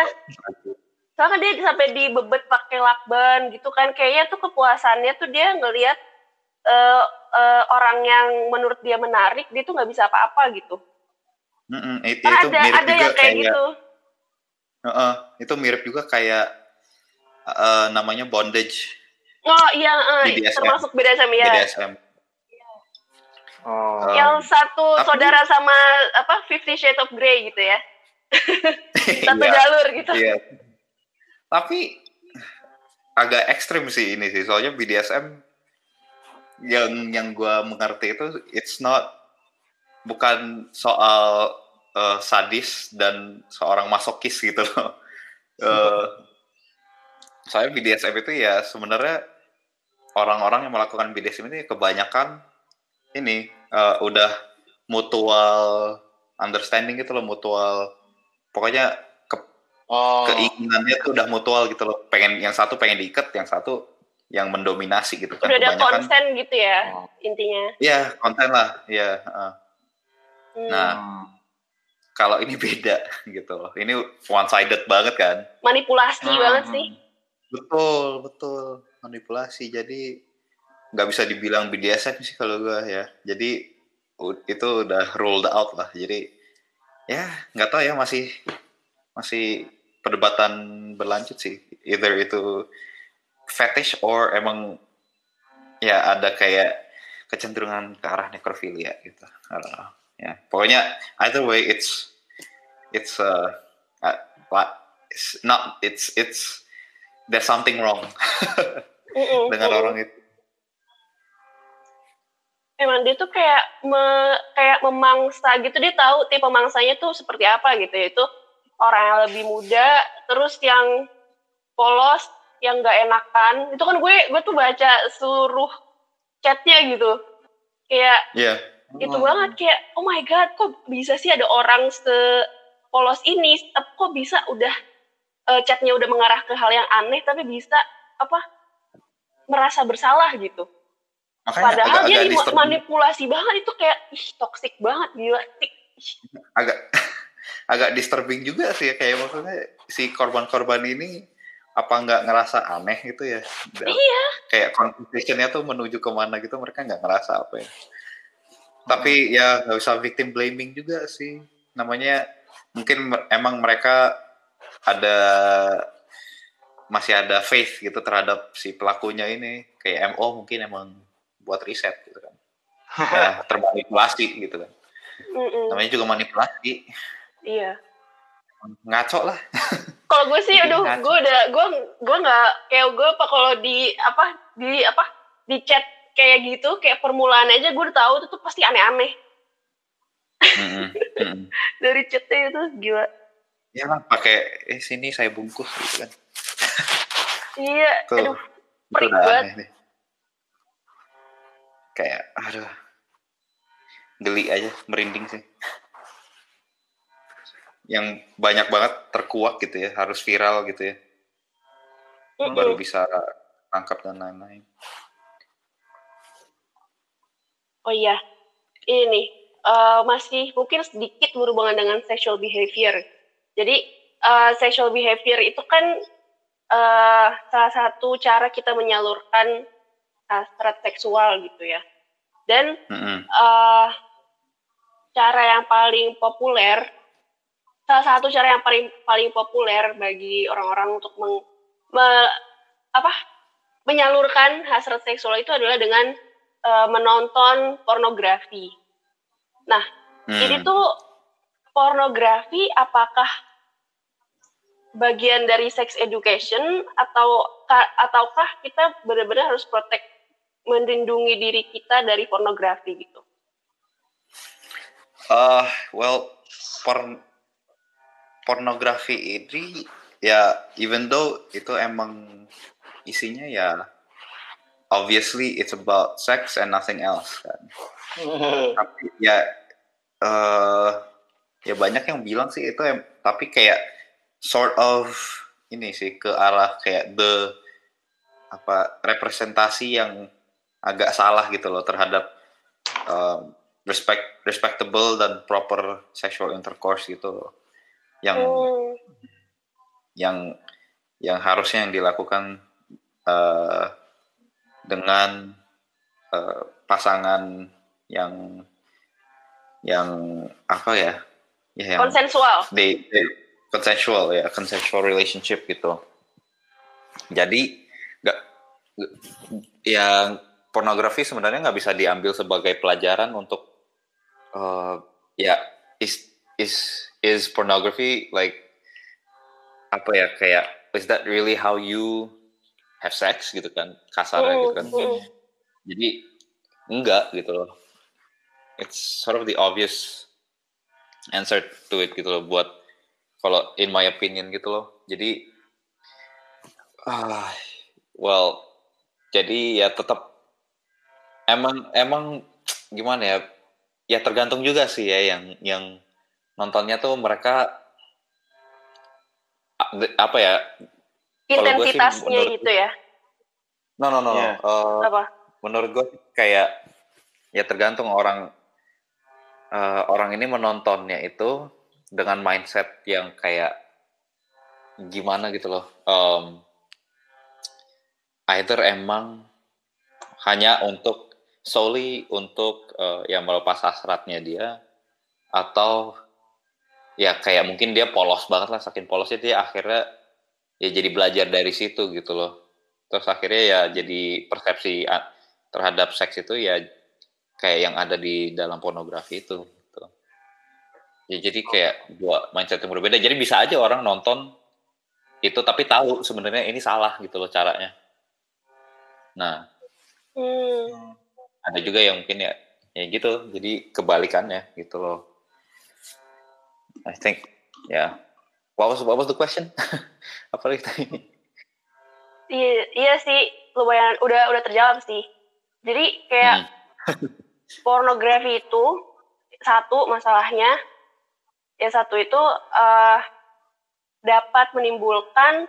Soalnya dia sampai dibebet pakai lakban gitu kan. Kayaknya tuh kepuasannya tuh dia ngelihat uh, uh, orang yang menurut dia menarik, dia tuh nggak bisa apa-apa gitu. Mm -mm, itu, itu ada, mirip ada juga yang kayak, kayak gitu. Uh, uh, itu mirip juga kayak uh, namanya bondage. Oh iya, uh, termasuk BDSM ya. BDSM. Oh. Yang satu tapi, saudara sama apa Fifty Shades of Grey gitu ya. satu iya, jalur gitu. Iya. Tapi agak ekstrim sih ini sih, soalnya BDSM yang yang gue mengerti itu it's not bukan soal uh, sadis dan seorang masokis gitu loh. uh, saya BDSM itu ya sebenarnya orang-orang yang melakukan BDSM ini kebanyakan ini uh, udah mutual understanding gitu loh, mutual pokoknya ke, oh. keinginannya tuh udah mutual gitu loh. Pengen yang satu pengen diikat, yang satu yang mendominasi gitu kan. Udah ada konsen gitu ya oh. intinya. Iya, konten lah, iya. Uh. Hmm. Nah, kalau ini beda gitu loh. Ini one sided banget kan. Manipulasi hmm. banget sih. Betul, betul. Manipulasi. Jadi nggak bisa dibilang BDSM sih kalau gue ya. Jadi itu udah ruled out lah. Jadi ya nggak tahu ya masih masih perdebatan berlanjut sih. Either itu fetish or emang ya ada kayak kecenderungan ke arah necrophilia gitu. Uh, ya, pokoknya either way it's it's uh, uh it's not it's it's there's something wrong dengan orang itu. Emang dia tuh kayak me, kayak memangsa gitu. Dia tahu tipe mangsanya tuh seperti apa gitu. Ya itu orang yang lebih muda terus yang polos yang nggak enakan. Itu kan gue gue tuh baca seluruh chatnya gitu. Kayak yeah. Itu banget kayak oh my god kok bisa sih ada orang sepolos ini tapi kok bisa udah uh, chatnya udah mengarah ke hal yang aneh tapi bisa apa merasa bersalah gitu Makanya padahal agak, dia agak manipulasi banget itu kayak ih toxic banget gila agak agak disturbing juga sih ya kayak maksudnya si korban-korban ini apa nggak ngerasa aneh gitu ya? Iya. Kayak conversationnya tuh menuju ke mana gitu mereka nggak ngerasa apa ya? Tapi ya nggak usah victim blaming juga sih. Namanya mungkin emang mereka ada masih ada faith gitu terhadap si pelakunya ini. Kayak MO mungkin emang buat riset gitu kan. Ya, termanipulasi gitu kan. Mm -mm. namanya juga manipulasi. Iya. Ngaco lah. Kalau gue sih aduh gue udah gue gue nggak kayak gue apa kalau di apa di apa di chat kayak gitu kayak permulaan aja gue udah tahu itu tuh pasti aneh-aneh. Dari chatnya itu gila. Ya lah pakai eh sini saya bungkus gitu kan. Iya tuh, aduh perik banget. kayak aduh. Geli aja merinding sih. Yang banyak banget terkuak gitu ya, harus viral gitu ya. Mm-hmm. Baru bisa tangkap dan lain-lain. Oh iya, ini nih, uh, masih mungkin sedikit berhubungan dengan sexual behavior. Jadi uh, sexual behavior itu kan uh, salah satu cara kita menyalurkan hasrat seksual gitu ya. Dan uh, cara yang paling populer salah satu cara yang paling paling populer bagi orang-orang untuk meng, me, apa menyalurkan hasrat seksual itu adalah dengan uh, menonton pornografi. Nah, hmm. ini tuh pornografi apakah bagian dari sex education atau ataukah kita benar-benar harus protect melindungi diri kita dari pornografi gitu? Uh, well, porn pornografi ini ya even though itu emang isinya ya obviously it's about sex and nothing else kan. tapi ya uh, ya banyak yang bilang sih itu em, tapi kayak sort of ini sih ke arah kayak the apa representasi yang agak salah gitu loh terhadap um, respect respectable dan proper sexual intercourse gitu loh yang Hmm. yang yang harusnya yang dilakukan uh, dengan uh, pasangan yang yang apa ya? Ya yang konsensual. they, they consensual ya consensual relationship gitu. Jadi nggak yang pornografi sebenarnya nggak bisa diambil sebagai pelajaran untuk uh, ya is is is pornography like apa ya kayak is that really how you have sex gitu kan kasarnya gitu kan. jadi enggak gitu loh. It's sort of the obvious answer to it gitu loh buat kalau in my opinion gitu loh. Jadi ah well jadi ya tetap emang emang gimana ya ya tergantung juga sih ya yang yang nontonnya tuh mereka apa ya Sih intensitasnya menurut- gitu ya no no no, no. Iya. Eh, apa menurut gue kayak ya tergantung orang eh, orang ini menontonnya itu dengan mindset yang kayak gimana gitu loh Em, either emang hanya untuk solely untuk eh, ya melepas hasratnya dia atau ya kayak mungkin dia polos banget lah saking polosnya dia akhirnya ya jadi belajar dari situ gitu loh. Terus akhirnya ya jadi persepsi terhadap seks itu ya kayak yang ada di dalam pornografi itu gitu. ya jadi kayak dua mindset yang berbeda. Jadi bisa aja orang nonton itu tapi tahu sebenarnya ini salah gitu loh caranya. Nah Hmm. ada juga yang mungkin ya ya gitu. Jadi kebalikannya gitu loh. I think ya what was what was the question apa lagi tadi Iya, iya sih lumayan udah udah terjawab sih. Jadi kayak Hmm. pornografi itu satu masalahnya, yang satu itu eh, dapat menimbulkan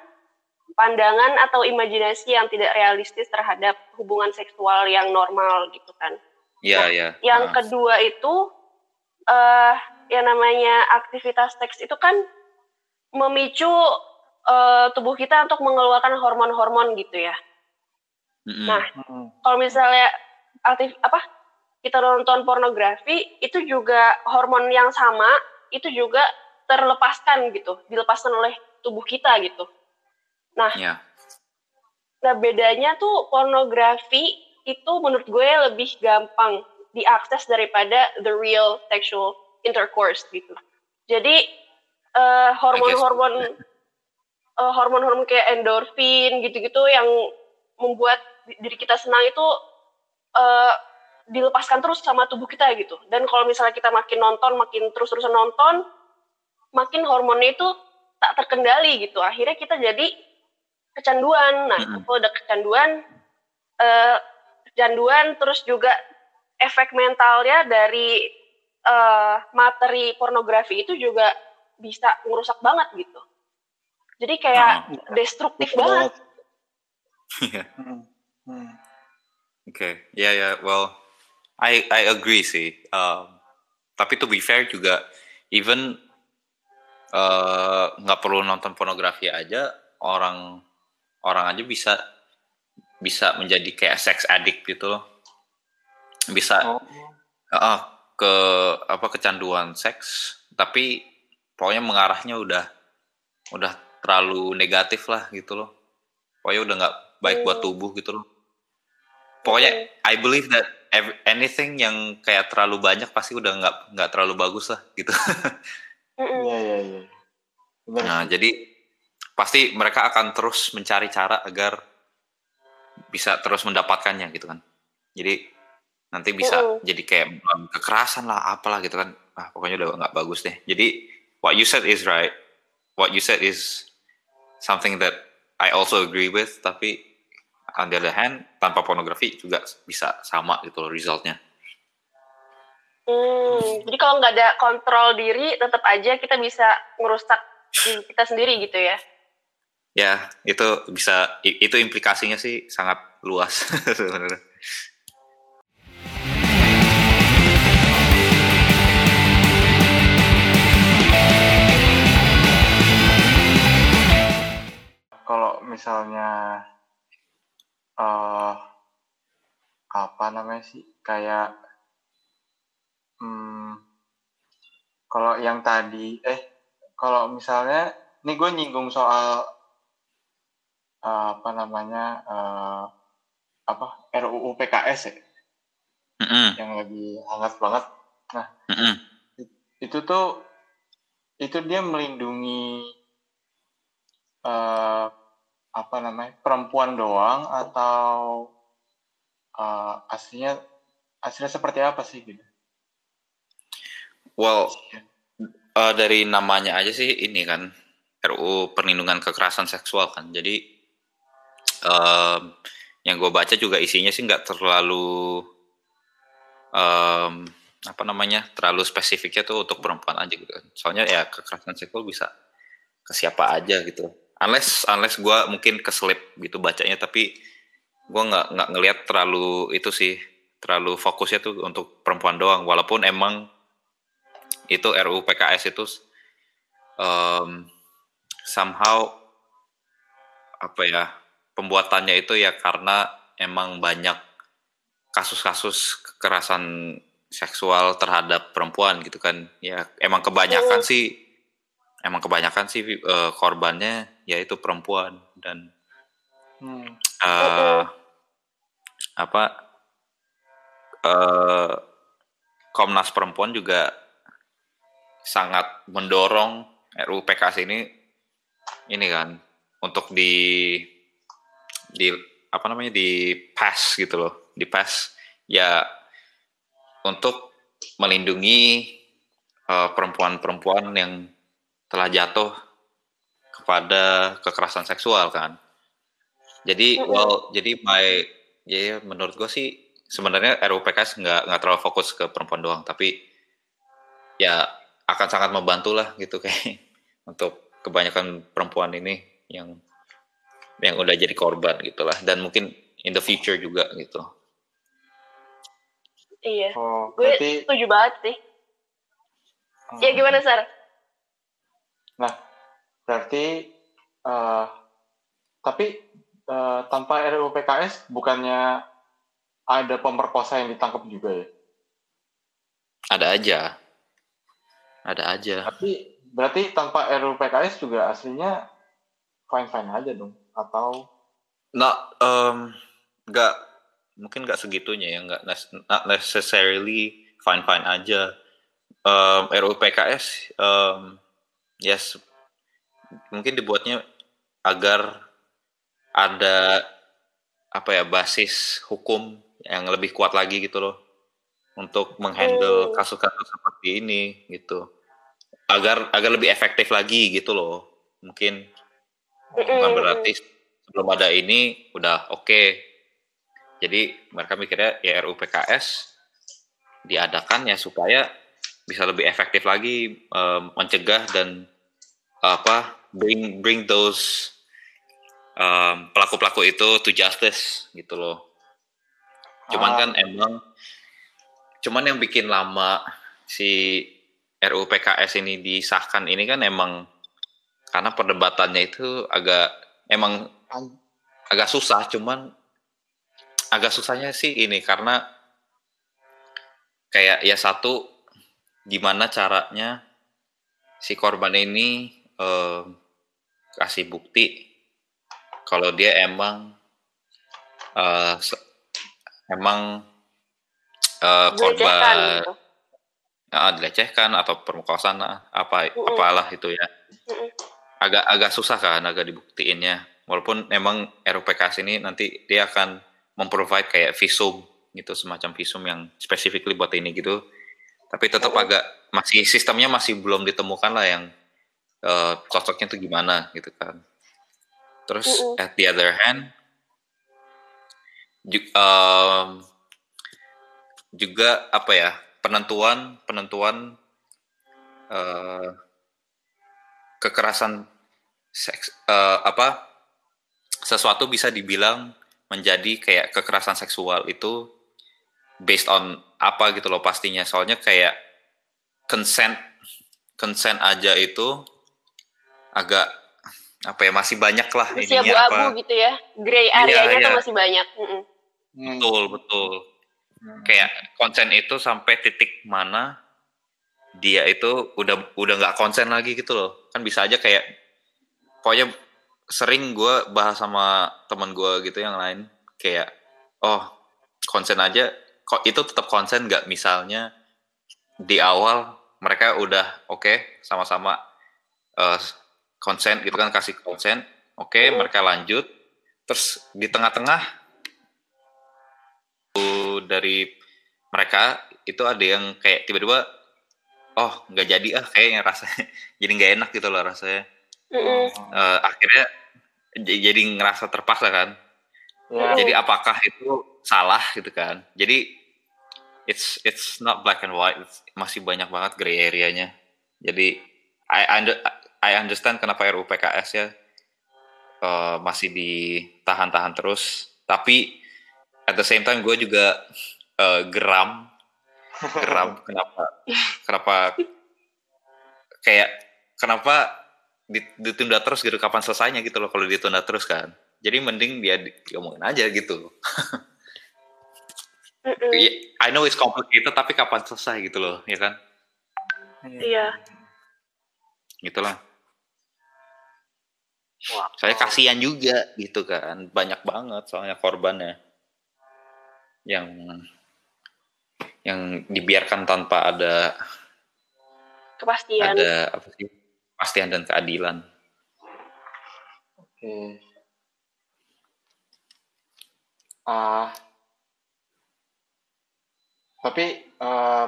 pandangan atau imajinasi yang tidak realistis terhadap hubungan seksual yang normal gitu kan. ya ya Yang Ah. kedua itu eh yang namanya aktivitas seks itu kan memicu eh, tubuh kita untuk mengeluarkan hormon-hormon gitu ya. Nah, Hmm. kalau misalnya aktif apa kita nonton pornografi itu juga hormon yang sama itu juga terlepaskan gitu, dilepaskan oleh tubuh kita gitu. Nah, ya Nah, bedanya tuh pornografi itu menurut gue lebih gampang diakses daripada the real sexual intercourse gitu. Jadi eh, hormon-hormon eh, hormon-hormon kayak endorfin gitu-gitu yang membuat di- diri kita senang itu eh, dilepaskan terus sama tubuh kita gitu. Dan kalau misalnya kita makin nonton, makin terus-terusan nonton, makin hormonnya itu tak terkendali gitu. Akhirnya kita jadi kecanduan. Nah, Mm-mm. kalau udah kecanduan, eh, kecanduan terus juga efek mentalnya dari eh, materi pornografi itu juga bisa ngerusak banget gitu. Jadi kayak Ah, destruktif Betul banget. Iya. Hmm. Hmm. Oke, ya ya, well, I I agree sih. Um, tapi to be fair juga, even eh, nggak perlu nonton pornografi aja, orang orang aja bisa bisa menjadi kayak sex addict gitu loh. Bisa Oh. eh, ke apa kecanduan seks, tapi pokoknya mengarahnya udah udah terlalu negatif lah gitu loh. Pokoknya udah nggak baik buat Hmm. tubuh gitu loh. Pokoknya I believe that anything yang kayak terlalu banyak pasti udah nggak nggak terlalu bagus lah gitu. Iya iya iya. Nah jadi pasti mereka akan terus mencari cara agar bisa terus mendapatkannya gitu kan. Jadi nanti bisa jadi kayak kekerasan lah apalah gitu kan. Ah pokoknya udah nggak bagus deh. Jadi what you said is right. What you said is something that I also agree with. Tapi on the other hand tanpa pornografi juga bisa sama gitu loh resultnya. Hmm, jadi kalau nggak ada kontrol diri, tetap aja kita bisa ngerusak diri kita sendiri gitu ya. Ya itu bisa itu implikasinya sih sangat luas sebenarnya. kalau misalnya uh, apa namanya sih kayak hmm, kalau yang tadi eh kalau misalnya ini gue nyinggung soal uh, apa namanya uh, apa RUU PKS ya mm -hmm. yang lagi hangat banget nah mm -hmm. itu tuh itu dia melindungi uh, apa namanya perempuan doang atau uh, aslinya aslinya seperti apa sih gitu? Well, uh, dari namanya aja sih ini kan RUU Perlindungan Kekerasan Seksual kan. Jadi um, yang gue baca juga isinya sih nggak terlalu um, apa namanya terlalu spesifiknya tuh untuk perempuan aja gitu. Kan. Soalnya ya kekerasan seksual bisa ke siapa aja gitu. Unless unless gue mungkin keselip gitu bacanya tapi gue nggak nggak ngelihat terlalu itu sih terlalu fokusnya tuh untuk perempuan doang walaupun emang itu RUU PKS itu um, somehow apa ya pembuatannya itu ya karena emang banyak kasus-kasus kekerasan seksual terhadap perempuan gitu kan ya emang kebanyakan oh. sih emang kebanyakan sih uh, korbannya yaitu perempuan dan hmm. uh, apa uh, Komnas Perempuan juga sangat mendorong RUU PKS ini ini kan untuk di di apa namanya di pass gitu loh di pass ya untuk melindungi perempuan-perempuan uh, yang telah jatuh kepada kekerasan seksual kan jadi well jadi my ya, ya menurut gue sih sebenarnya RUU PKS nggak nggak terlalu fokus ke perempuan doang tapi ya akan sangat membantu lah gitu kayak untuk kebanyakan perempuan ini yang yang udah jadi korban gitulah dan mungkin in the future juga gitu. Iya, oh, gue berarti... setuju banget sih. Hmm. Ya gimana Sar? Nah, berarti uh, tapi uh, tanpa RUU PKS bukannya ada pemerkosa yang ditangkap juga ya? Ada aja. Ada aja. Tapi berarti tanpa RUU PKS juga aslinya fine-fine aja dong? Atau? Nah, um, nggak mungkin nggak segitunya ya, nggak not necessarily fine-fine aja. Um, RUU PKS, um, yes, mungkin dibuatnya agar ada apa ya basis hukum yang lebih kuat lagi gitu loh untuk menghandle oh. kasus-kasus seperti ini gitu agar agar lebih efektif lagi gitu loh mungkin bukan berarti sebelum ada ini udah oke okay. jadi mereka mikirnya ya RUU PKS diadakan ya supaya bisa lebih efektif lagi um, mencegah dan apa bring bring those um, pelaku-pelaku itu to justice gitu loh. Cuman ah. kan emang cuman yang bikin lama si RUU PKS ini disahkan ini kan emang karena perdebatannya itu agak emang agak susah cuman agak susahnya sih ini karena kayak ya satu gimana caranya si korban ini eh, kasih bukti kalau dia emang uh, emang uh, korban. gitu. uh, dilecehkan atau permukaan apa mm -mm. apalah itu ya. Agak agak susah kan agak dibuktiinnya. Walaupun emang RUPKS ini nanti dia akan memprovide kayak visum gitu semacam visum yang specifically buat ini gitu. Tapi tetap agak masih sistemnya masih belum ditemukan lah yang uh, cocoknya itu gimana gitu kan Terus uh -uh. at the other hand juga, um, juga apa ya penentuan penentuan uh, kekerasan seks uh, apa sesuatu bisa dibilang menjadi kayak kekerasan seksual itu based on apa gitu loh pastinya soalnya kayak consent consent aja itu agak apa ya masih banyak lah masih abu-abu gitu ya. Gray area-nya yeah, yeah. tuh masih banyak. Mm -mm. Betul betul. Hmm. kayak konsen itu sampai titik mana dia itu udah udah nggak konsen lagi gitu loh. Kan bisa aja kayak pokoknya sering gue bahas sama teman gue gitu yang lain kayak oh konsen aja kok itu tetap konsen nggak? Misalnya di awal mereka udah oke sama-sama eh, konsen gitu kan kasih konsen oke Mm. mereka lanjut terus di tengah-tengah tuh dari mereka itu ada yang kayak tiba-tiba oh nggak jadi ah kayaknya rasanya jadi nggak enak gitu loh rasanya Mm-mm. Eh, akhirnya jadi ngerasa terpaksa kan Ya. jadi apakah itu salah gitu kan jadi it's it's not black and white it's- masih banyak banget gray area-nya jadi I under, I understand kenapa RUU PKS ya eh, masih ditahan-tahan terus. Tapi at the same time gue juga eh, geram. Geram kenapa kenapa kayak kenapa di- ditunda terus gitu kapan selesainya gitu loh kalau ditunda terus kan. Jadi mending dia di- diomongin aja gitu. Iya, I know it's complicated tapi kapan selesai gitu loh ya kan? Iya. gitulah Wah. saya kasihan juga gitu kan banyak banget soalnya korbannya yang yang dibiarkan tanpa ada Kepastian. ada apa sih kepastian dan keadilan Oke. Ah, tapi eh,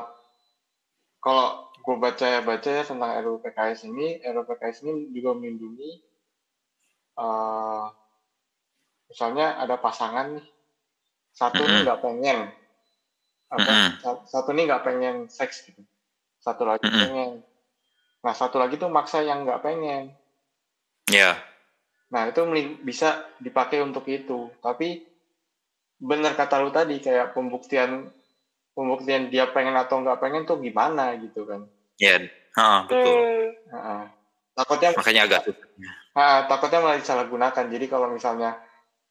kalau gue baca-baca ya tentang RUU PKS ini, RUU PKS ini juga melindungi, eh, misalnya ada pasangan nih, satu nih Mm-mm. nggak pengen, apa, satu nih nggak pengen seks gitu, satu lagi pengen, nah satu lagi tuh maksa yang nggak pengen. ya Nah, itu bisa dipakai untuk itu. Tapi benar kata lu tadi kayak pembuktian pembuktian dia pengen atau nggak pengen tuh gimana gitu kan. ya ha, betul. Takutnya makanya agak ha, takutnya malah disalahgunakan. Jadi kalau misalnya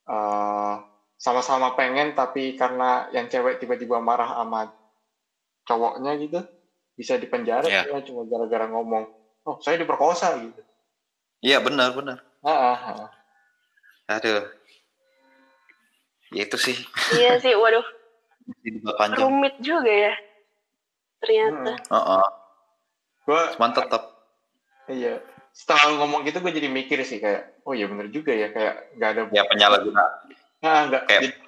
eh, sama-sama pengen tapi karena yang cewek tiba-tiba marah sama cowoknya gitu bisa dipenjara Iya. cuma cuma gara-gara ngomong, "Oh, saya diperkosa" gitu. iya benar benar Heeh, heeh. aduh ya itu sih Iya sih, waduh, rumit juga ya. Ternyata. Hmm. Heeh. Gua cuman tetap Iya. Setelah lu ngomong gitu gue jadi mikir sih kayak, oh iya bener juga ya kayak nggak ada. ya penyalahguna Nah, nggak. kayak jadi-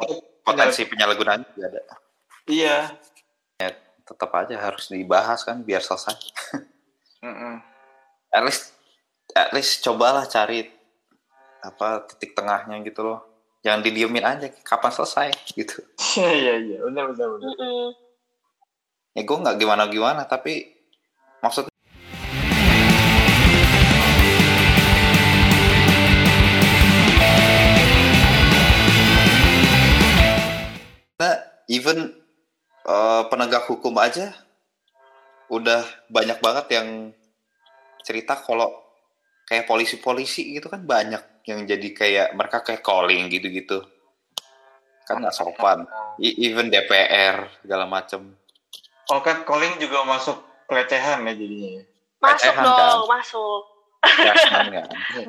potensi penyalahgunaan juga ada Iya. tetap aja harus dibahas kan biar selesai Mm-mm. at least at least cobalah cari apa titik tengahnya gitu loh jangan didiemin aja kapan selesai gitu Iya iya iya benar benar benar. Ya gue nggak gimana gimana tapi maksud even eh, penegak hukum aja udah banyak banget yang cerita kalau kayak polisi-polisi gitu kan banyak yang jadi kayak mereka kayak calling gitu-gitu kan nggak sopan I- even DPR segala macem Oh kan calling juga masuk pelecehan ya jadinya. ya? Masuk Pelecehan, dong, kan? masuk. Kan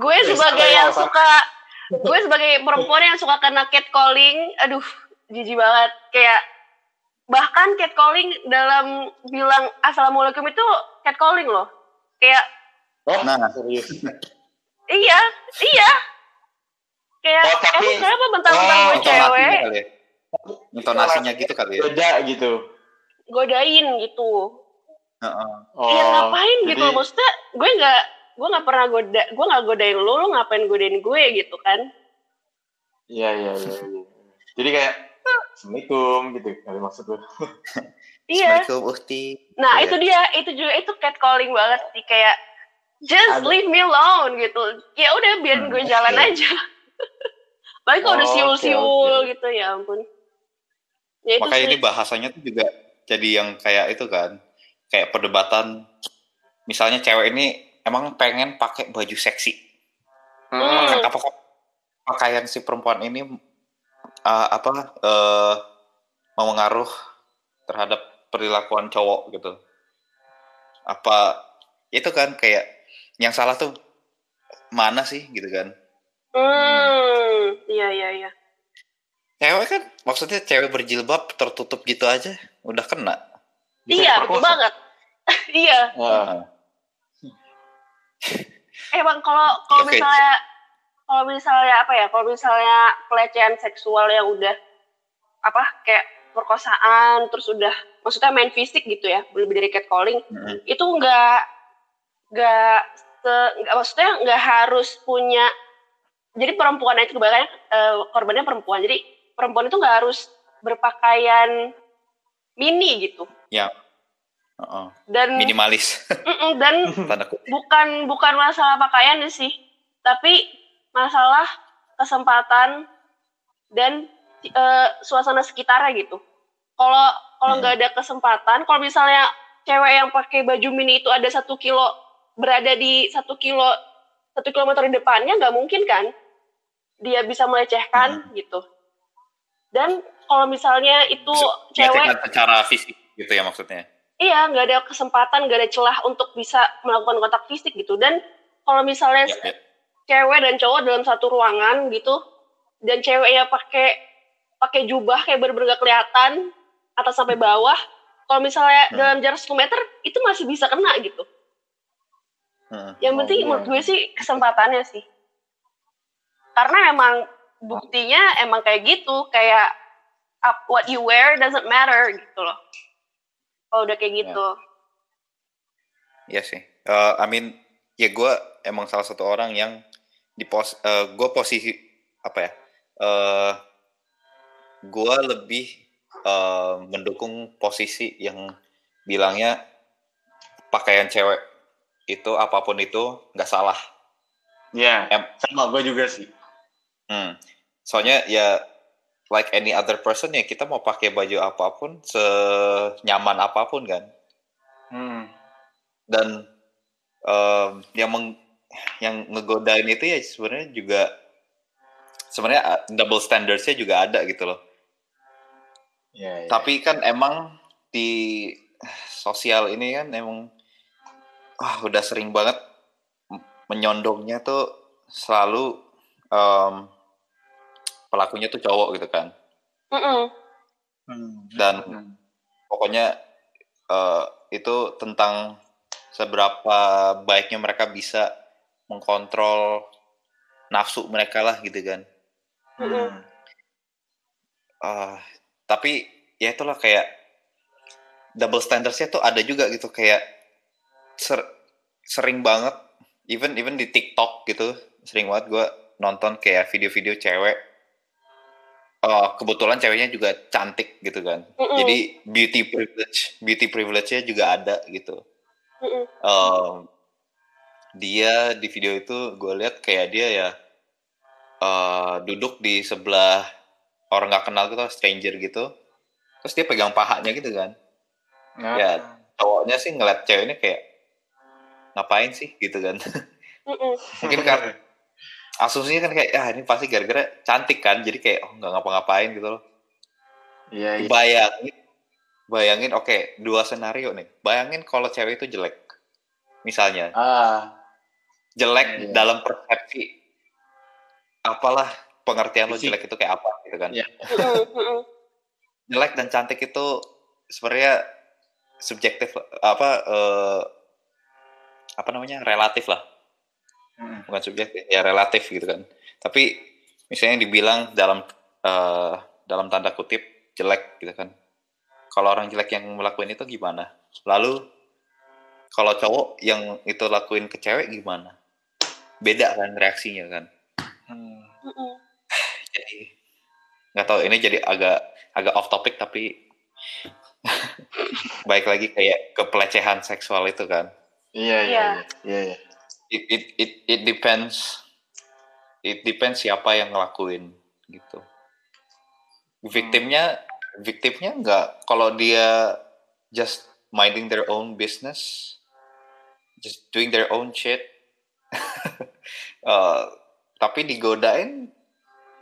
Gue Iya, sebagai sama, yang sama. suka, gue sebagai perempuan yang suka kena catcalling, aduh, jijik banget. Kayak bahkan catcalling dalam bilang assalamualaikum itu catcalling loh. Kayak Oh, Nah. serius. iya, iya. Kayak Oh, tapi- emang kenapa bentar-bentar Oh, gue intonasinya cewek kali ya intonasinya gitu kali ya Beda gitu. godain gitu. Heeh. Oh, Iya ngapain gitu jadi- maksudnya gue nggak gue nggak pernah goda gue nggak godain lu lu ngapain godain gue gitu kan Iya iya iya. iya. Jadi kayak Assalamualaikum gitu. Kali maksud lu. iya. Assalamualaikum Uhti nah Iya. itu dia. Itu juga itu catcalling banget sih. Kayak just Ada- leave me alone gitu. Ya udah biarin Hmm, gue jalan aja. Baik kalau udah Oh, oke, siul-siul oke. gitu ya ampun. Ya itu makanya sih. ini bahasanya tuh juga jadi yang kayak itu kan. Kayak perdebatan. Misalnya cewek ini emang pengen pakai baju seksi. Hmm. apa kok? Pakaian si perempuan ini uh, apa uh, mengaruh terhadap perilakuan cowok gitu. Apa itu kan kayak yang salah tuh mana sih gitu kan? Hmm iya iya iya. Cewek kan maksudnya cewek berjilbab tertutup gitu aja udah kena. Bisa iya betul banget. Iya. Wah. emang kalau kalau okay. misalnya kalau misalnya apa ya kalau misalnya pelecehan seksual yang udah apa kayak perkosaan terus udah maksudnya main fisik gitu ya lebih dari catcalling hmm. itu enggak enggak nggak maksudnya nggak harus punya jadi perempuan itu kebanyakan uh, korbannya perempuan jadi perempuan itu nggak harus berpakaian mini gitu ya uh -uh. dan minimalis dan bukan bukan masalah pakaian sih tapi masalah kesempatan dan uh, suasana sekitarnya gitu kalau kalau hmm. nggak hmm. ada kesempatan kalau misalnya cewek yang pakai baju mini itu ada satu kilo berada di satu kilo satu kilometer di depannya nggak mungkin kan dia bisa melecehkan hmm. gitu dan kalau misalnya itu cewek secara fisik gitu ya maksudnya iya nggak ada kesempatan nggak ada celah untuk bisa melakukan kontak fisik gitu dan kalau misalnya ya, ya. Cewek dan cowok dalam satu ruangan gitu. Dan ceweknya pakai pakai jubah kayak bener-bener kelihatan atas sampai bawah. Kalau misalnya hmm. dalam jarak 10 meter itu masih bisa kena gitu. Hmm. yang penting oh, menurut gue sih kesempatannya sih. Karena emang buktinya emang kayak gitu kayak up, what you wear doesn't matter gitu loh. Kalau udah kayak gitu. Iya sih. Uh, I mean ya gue emang salah satu orang yang di pos uh, gue posisi apa ya uh, gue lebih uh, mendukung posisi yang bilangnya pakaian cewek itu apa pun itu nggak salah. Ya, yeah, sama gue juga sih. Hmm. Soalnya ya like any other person ya kita mau pakai baju apa pun senyaman apa pun kan. Hmm. Dan um, yang meng, yang ngegodain itu ya sebenarnya juga sebenarnya uh, double standardsnya juga ada gitu loh. Yeah, yeah. Tapi kan emang di sosial ini kan emang wah udah sering banget menyondongnya tuh selalu um, pelakunya tuh cowok gitu kan. Mm -mm. Dan mm. pokoknya uh, itu tentang seberapa baiknya mereka bisa mengkontrol nafsu mereka lah gitu kan. Mm -hmm. uh, tapi ya itulah kayak double standardsnya tuh ada juga gitu kayak ser sering banget even even di TikTok gitu sering banget gue nonton kayak video-video cewek uh, kebetulan ceweknya juga cantik gitu kan mm -mm. jadi beauty privilege beauty privilege-nya juga ada gitu mm -mm. Uh, dia di video itu gue lihat kayak dia ya uh, duduk di sebelah orang nggak kenal gitu stranger gitu. Terus dia pegang pahanya gitu kan. Nah. ya cowoknya sih ngeliat ceweknya kayak ngapain sih? gitu kan. Mungkin kan asumsinya kan kayak ah ini pasti gara-gara cantik kan jadi kayak oh nggak ngapa-ngapain gitu loh. Iya, iya. bayangin bayangin oke okay, dua senario nih. Bayangin kalau cewek itu jelek misalnya. Ah. Jelek iya. dalam persepsi apalah pengertian lo jelek itu kayak apa gitu kan. Yeah. jelek dan cantik itu sebenarnya subjektif apa uh, apa namanya relatif lah. Hmm. Bukan subjektif ya relatif gitu kan. Tapi misalnya dibilang dalam uh, dalam tanda kutip jelek gitu kan. Kalau orang jelek yang melakukan itu gimana? Lalu kalau cowok yang itu lakuin ke cewek gimana? Beda kan reaksinya kan. Hmm. Jadi nggak tahu ini jadi agak agak off topic tapi baik lagi kayak ke pelecehan seksual itu kan. Iya iya. iya, iya, iya. it, it it it depends. It depends siapa yang ngelakuin gitu. Victimnya victimnya nggak kalau dia just minding their own business just doing their own shit uh, tapi digodain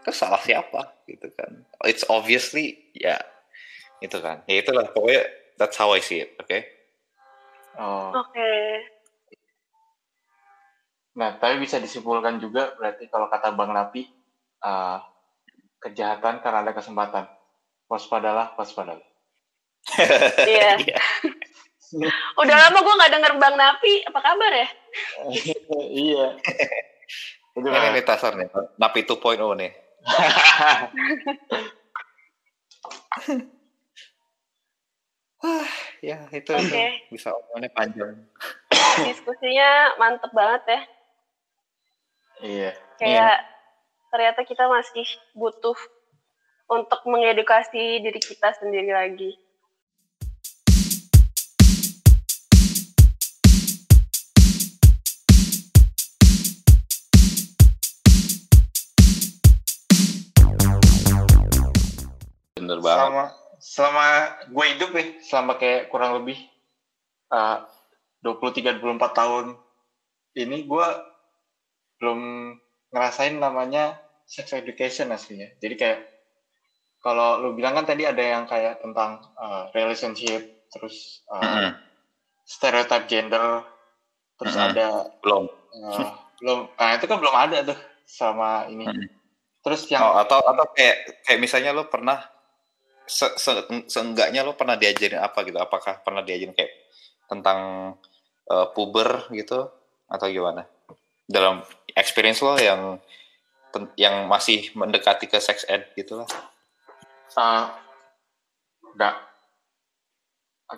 terus salah siapa gitu kan it's obviously ya itu kan ya itulah pokoknya that's how I see it oke okay? Oh. Oke. Nah, tapi bisa disimpulkan juga berarti kalau kata Bang Napi, uh, kejahatan karena ada kesempatan. Waspadalah, waspadalah. Iya. Iya. Udah lama gue nggak denger Bang Napi. Apa kabar ya? iya. Itu ini nih tasar nih napi 2.0 nih ya itu, itu bisa omongannya panjang Diskusinya mantep banget ya. iya. Kayak ternyata kita masih butuh untuk mengedukasi diri kita sendiri lagi. Bener banget Selama selama gue hidup ya, selama kayak kurang lebih uh, 23-24 tahun ini gue belum ngerasain namanya sex education aslinya. Jadi kayak kalau lu bilang kan tadi ada yang kayak tentang uh, relationship, terus uh, Mm-mm. stereotype gender, terus Mm-mm. ada belum uh, belum, nah itu kan belum ada tuh sama ini. Mm. Terus yang oh, atau atau kayak kayak misalnya lo pernah se, se- seenggaknya lo pernah diajarin apa gitu? Apakah pernah diajarin kayak tentang eh, puber gitu atau gimana? Dalam experience lo yang yang masih mendekati ke sex ed gitu lah. Uh, enggak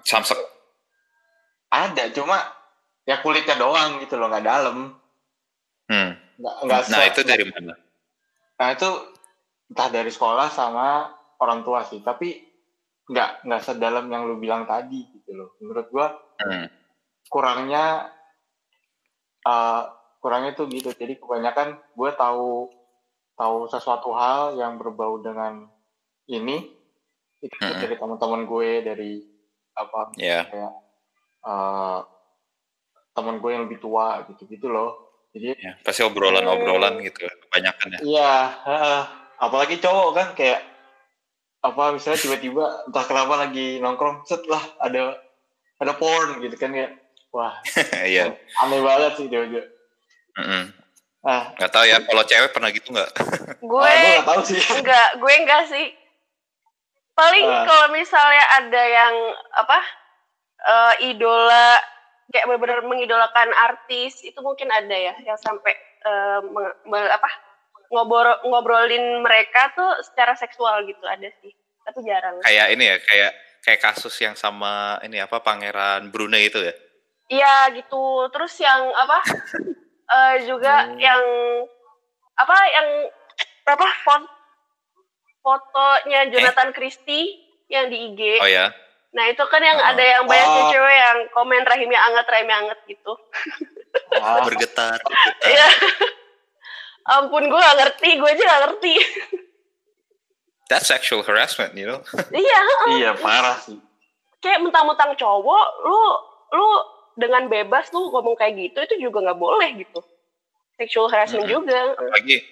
samsek ada cuma ya kulitnya doang gitu loh nggak dalam. Hmm. nggak nggak nah itu dari mana? Nah itu entah dari sekolah sama orang tua sih. Tapi nggak nggak sedalam yang lu bilang tadi gitu loh. Menurut gua hmm. kurangnya uh, kurangnya tuh gitu. Jadi kebanyakan gue tahu tahu sesuatu hal yang berbau dengan ini. Itu Mm-mm. dari teman-teman gue dari apa ya. kayak uh, teman gue yang lebih tua gitu gitu loh. Jadi ya pasti obrolan-obrolan gitu lah, kebanyakan ya. Iya, heeh. apalagi cowok kan kayak apa misalnya tiba-tiba entah kenapa lagi nongkrong set lah ada ada porn gitu kan ya wah iya aneh banget sih dia juga Mm-mm. ah nggak tahu ya kalau cewek pernah gitu nggak Gue ah, gue nggak tahu sih enggak, gue enggak sih. Paling Ah. kalau misalnya ada yang apa eh, idola kayak benar-benar mengidolakan artis itu mungkin ada ya yang sampai eh, meng- me- apa ngobrol ngobrolin mereka tuh secara seksual gitu ada sih. Tapi jarang. Kayak ini ya kayak kayak kasus yang sama ini apa pangeran Brunei itu ya? Iya gitu. Terus yang apa? Eh, juga Hmm. yang apa yang apa font fotonya Jonathan Christie yang di IG oh ya nah itu kan yang Oh. ada yang banyak Oh. cewek yang komen rahimnya anget rahimnya anget gitu. Ah, bergetar, bergetar. Ampun gue gak ngerti gue aja gak ngerti. That's sexual harassment you know? Iya iya parah sih. Kayak mentang-mentang cowok lu lu dengan bebas lu ngomong kayak gitu itu juga nggak boleh gitu. Sexual harassment Mm-mm. juga. Lagi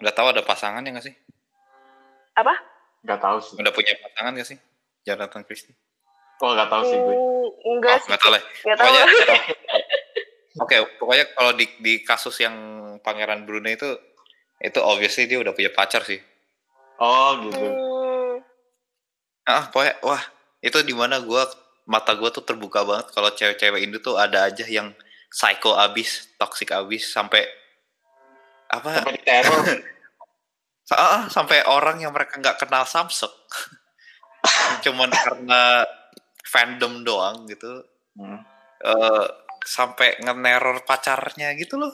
udah tahu ada pasangan ya nggak sih? Apa? Nggak tahu sih. Udah punya pasangan nggak sih? Jonathan Christie. Oh nggak tahu sih gue? Hmm, enggak oh sih. nggak tahu lah. Nggak tahu oke pokoknya kalau di di kasus yang pangeran Brunei itu itu obviously dia udah punya pacar sih. Oh gitu. Hmm, ah pokoknya wah itu di mana gua mata gua tuh terbuka banget kalau cewek-cewek Indo tuh ada aja yang psycho abis toxic abis sampai apa? Sampai teror Sa- ah, sampai orang yang mereka nggak kenal Samsung. Cuman karena fandom doang gitu. Hmm. eh sampai ngeneror pacarnya gitu loh.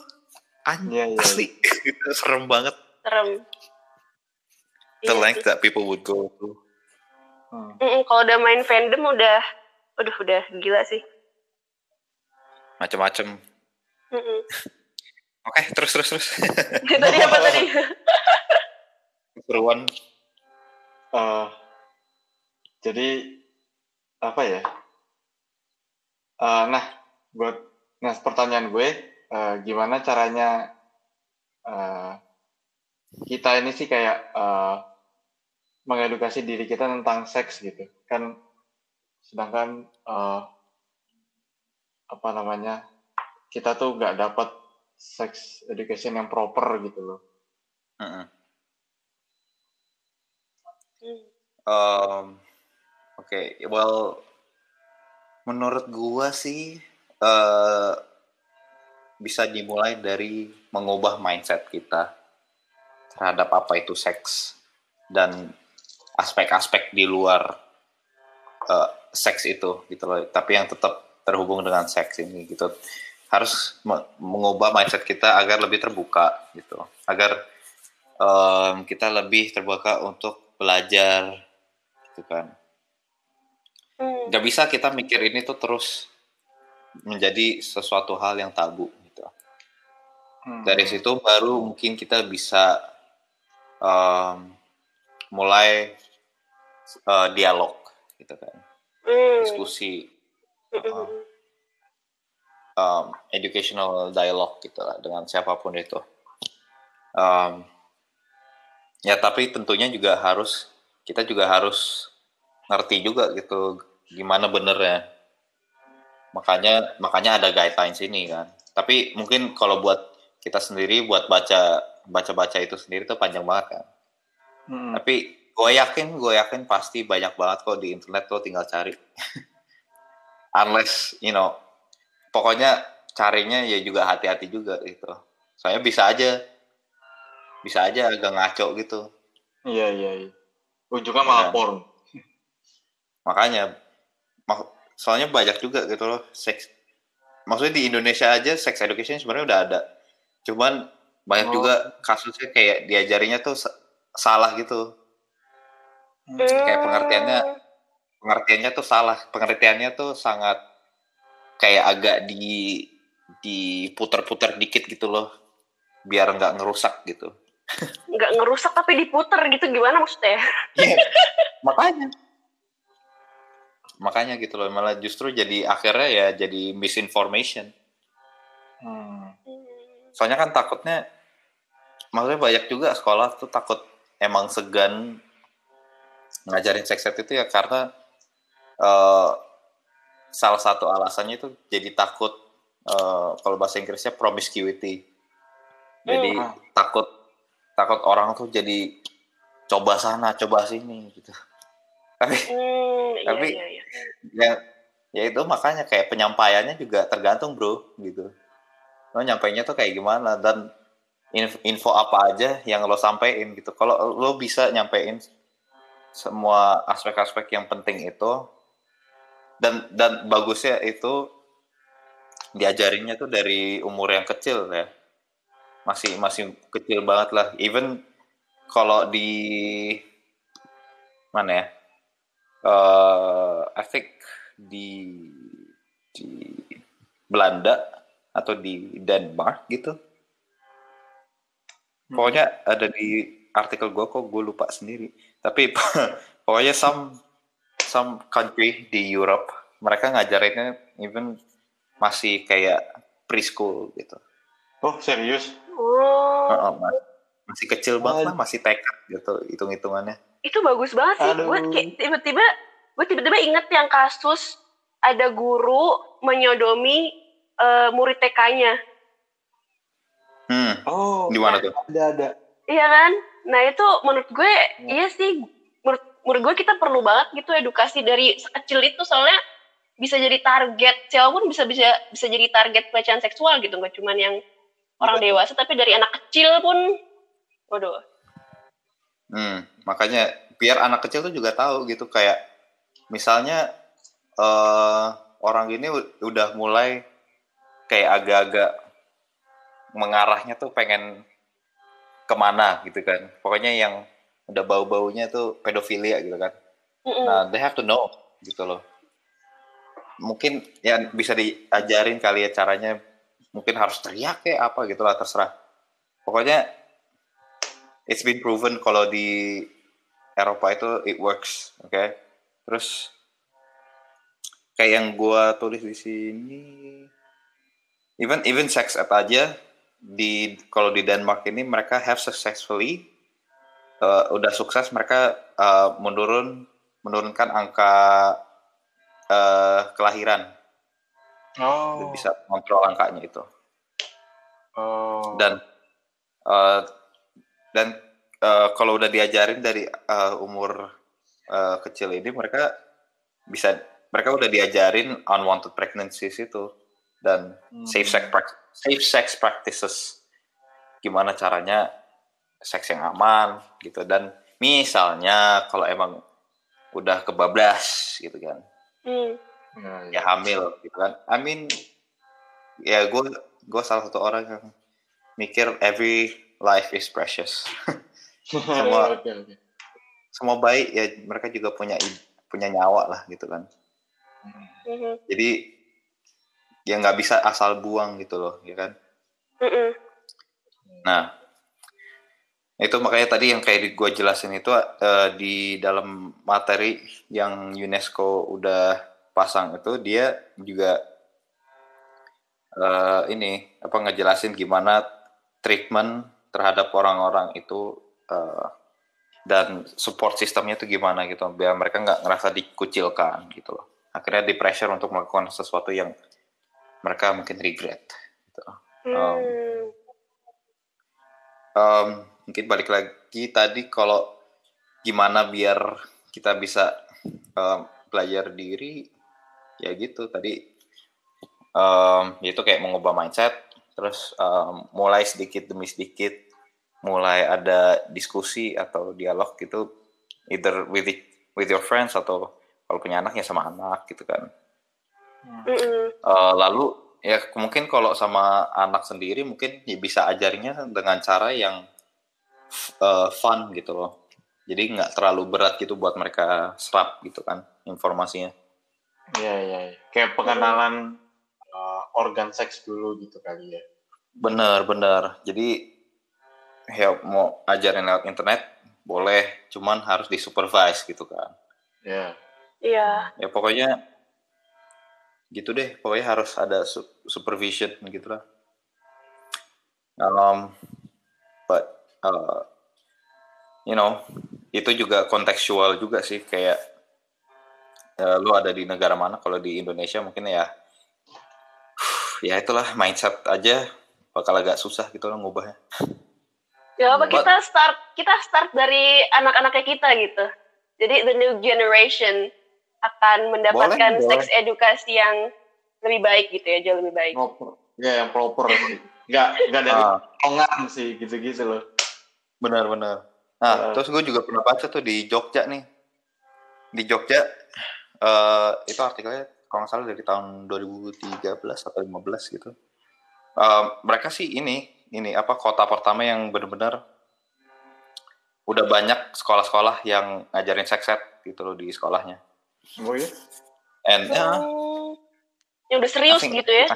An- Iya, iya, asli. Itu serem banget. Serem. The Iya length that people would go to Hmm. Kalau udah main fandom udah udah udah gila sih. Macem-macem. Oke terus terus terus. Tadi apa tadi? Keseruan. Eh, jadi apa ya? Eh, nah, buat nah pertanyaan gue, eh, gimana caranya eh, kita ini sih kayak uh, mengedukasi diri kita tentang seks gitu kan sedangkan uh, apa namanya kita tuh nggak dapat sex education yang proper gitu loh. Uh -uh. Um, Oke, okay. well, menurut gua sih uh, bisa dimulai dari mengubah mindset kita terhadap apa itu seks dan aspek-aspek di luar uh, seks itu gitu loh. Tapi yang tetap terhubung dengan seks ini gitu. Harus mengubah mindset kita agar lebih terbuka gitu. Agar um, kita lebih terbuka untuk belajar gitu kan Hmm. Gak bisa kita mikir ini tuh terus menjadi sesuatu hal yang tabu gitu. Hmm. Dari situ baru mungkin kita bisa um, mulai uh, dialog gitu kan, hmm. diskusi, uh, um, educational dialog gitu lah dengan siapa pun itu. Um, ya tapi tentunya juga harus kita juga harus ngerti juga gitu gimana benernya makanya makanya ada guidelines ini kan tapi mungkin kalau buat kita sendiri buat baca baca baca itu sendiri tuh panjang banget kan hmm. tapi gue yakin gue yakin pasti banyak banget kok di internet lo tinggal cari unless you know pokoknya carinya ya juga hati-hati juga gitu soalnya bisa aja bisa aja agak ngaco gitu iya iya, iya. ujungnya malah ya. porn makanya soalnya banyak juga gitu loh seks. Maksudnya di Indonesia aja sex education sebenarnya udah ada. Cuman banyak oh. juga kasusnya kayak diajarinya tuh salah gitu. Hmm. kayak pengertiannya pengertiannya tuh salah. Pengertiannya tuh sangat kayak agak di diputer-puter dikit gitu loh. Biar nggak ngerusak gitu. Nggak ngerusak tapi diputer gitu. Gimana maksudnya? Yeah, makanya makanya gitu loh malah justru jadi akhirnya ya jadi misinformation hmm. soalnya kan takutnya maksudnya banyak juga sekolah tuh takut emang segan ngajarin seks ed itu ya karena uh, salah satu alasannya itu jadi takut uh, kalau bahasa Inggrisnya promiscuity jadi hmm. takut takut orang tuh jadi coba sana coba sini gitu tapi hmm, iya, tapi iya, iya. ya ya itu makanya kayak penyampaiannya juga tergantung bro gitu. Lo nyampainya tuh kayak gimana dan info, info apa aja yang lo sampein gitu. Kalau lo bisa nyampein semua aspek-aspek yang penting itu dan dan bagusnya itu diajarinnya tuh dari umur yang kecil ya. Masih masih kecil banget lah. Even kalau di mana ya uh, I think di di Belanda atau di Denmark gitu. Hmm. Pokoknya ada di artikel gue kok gue lupa sendiri. Tapi pokoknya some some country di Europe mereka ngajarinnya even masih kayak preschool gitu. Oh serius? Oh. Uh, masih kecil banget lah, masih TK gitu hitung-hitungannya itu bagus banget sih. Gue kayak tiba-tiba gue tiba-tiba inget yang kasus ada guru menyodomi uh, murid TK-nya hmm. oh di mana tuh? ada ada. Iya kan? Nah itu menurut gue hmm. iya sih. Menurut menurut gue kita perlu banget gitu edukasi dari sekecil itu. Soalnya bisa jadi target siapa pun bisa bisa bisa jadi target pelecehan seksual gitu. Nggak cuman yang orang dewasa tapi dari anak kecil pun. Waduh Hmm, makanya biar anak kecil tuh juga tahu gitu kayak misalnya uh, orang ini udah mulai kayak agak-agak mengarahnya tuh pengen ke mana gitu kan. Pokoknya yang udah bau-baunya tuh pedofilia gitu kan. Mm-mm. Nah, they have to know gitu loh. Mungkin ya bisa diajarin kali ya caranya mungkin harus teriak kayak apa gitu lah terserah. Pokoknya it's been proven kalau di Eropa itu it works, oke? Okay? Terus kayak yang gue tulis di sini, even even sex ed aja di kalau di Denmark ini mereka have successfully uh, udah sukses mereka uh, menurun menurunkan angka uh, kelahiran. Oh. Bisa kontrol angkanya itu. Oh. Dan uh, dan uh, kalau udah diajarin dari uh, umur uh, kecil ini mereka bisa mereka udah diajarin unwanted pregnancies itu. Dan hmm. safe sex safe sex practices. Gimana caranya seks yang aman gitu. Dan misalnya kalau emang udah kebablas gitu kan. Hmm. ya hamil gitu kan. I mean ya gue gue salah satu orang yang mikir every life is precious semua okay, okay. semua baik ya mereka juga punya punya nyawa lah gitu kan mm-hmm. jadi ya nggak bisa asal buang gitu loh ya kan mm-hmm. nah itu makanya tadi yang kayak gue jelasin itu uh, di dalam materi yang UNESCO udah pasang itu dia juga uh, ini apa ngejelasin gimana treatment terhadap orang-orang itu uh, dan support sistemnya itu gimana gitu biar mereka nggak ngerasa dikucilkan gitu loh. Akhirnya di pressure untuk melakukan sesuatu yang mereka mungkin regret gitu. um, um, mungkin balik lagi tadi kalau gimana biar kita bisa um, belajar diri ya gitu. Tadi um, itu kayak mengubah mindset terus um, mulai sedikit demi sedikit mulai ada diskusi atau dialog gitu either with it, with your friends atau kalau punya anak ya sama anak gitu kan. Uh, lalu ya mungkin kalau sama anak sendiri mungkin ya bisa ajarnya dengan cara yang uh, fun gitu loh. Jadi nggak terlalu berat gitu buat mereka serap gitu kan informasinya. Iya iya ya. kayak pengenalan uh, organ seks dulu gitu kali ya. Bener bener jadi ya mau ajarin lewat internet boleh. Cuman harus disupervise gitu kan. Ya. Iya. Ya pokoknya gitu deh. Pokoknya harus ada supervision gitu lah um, but uh, you know itu juga kontekstual juga sih. Kayak uh, lu ada di negara mana? Kalau di Indonesia mungkin ya ya itulah mindset aja bakal agak susah gitu loh ngubahnya Ya apa kita start kita start dari anak-anaknya kita gitu. Jadi the new generation akan mendapatkan seks edukasi yang lebih baik gitu ya, jauh lebih baik. Proper. Ya yang proper sih. Gak, gak dari ah. sih gitu-gitu loh. Benar-benar. Nah, uh. terus gue juga pernah baca tuh di Jogja nih. Di Jogja, uh, itu artikelnya kalau nggak salah dari tahun 2013 atau 15 gitu. Uh, mereka sih ini ini apa kota pertama yang benar-benar udah banyak sekolah-sekolah yang ngajarin seks ed gitu loh di sekolahnya. Oh iya. And ya. Oh. Yang udah serius asing, gitu ya?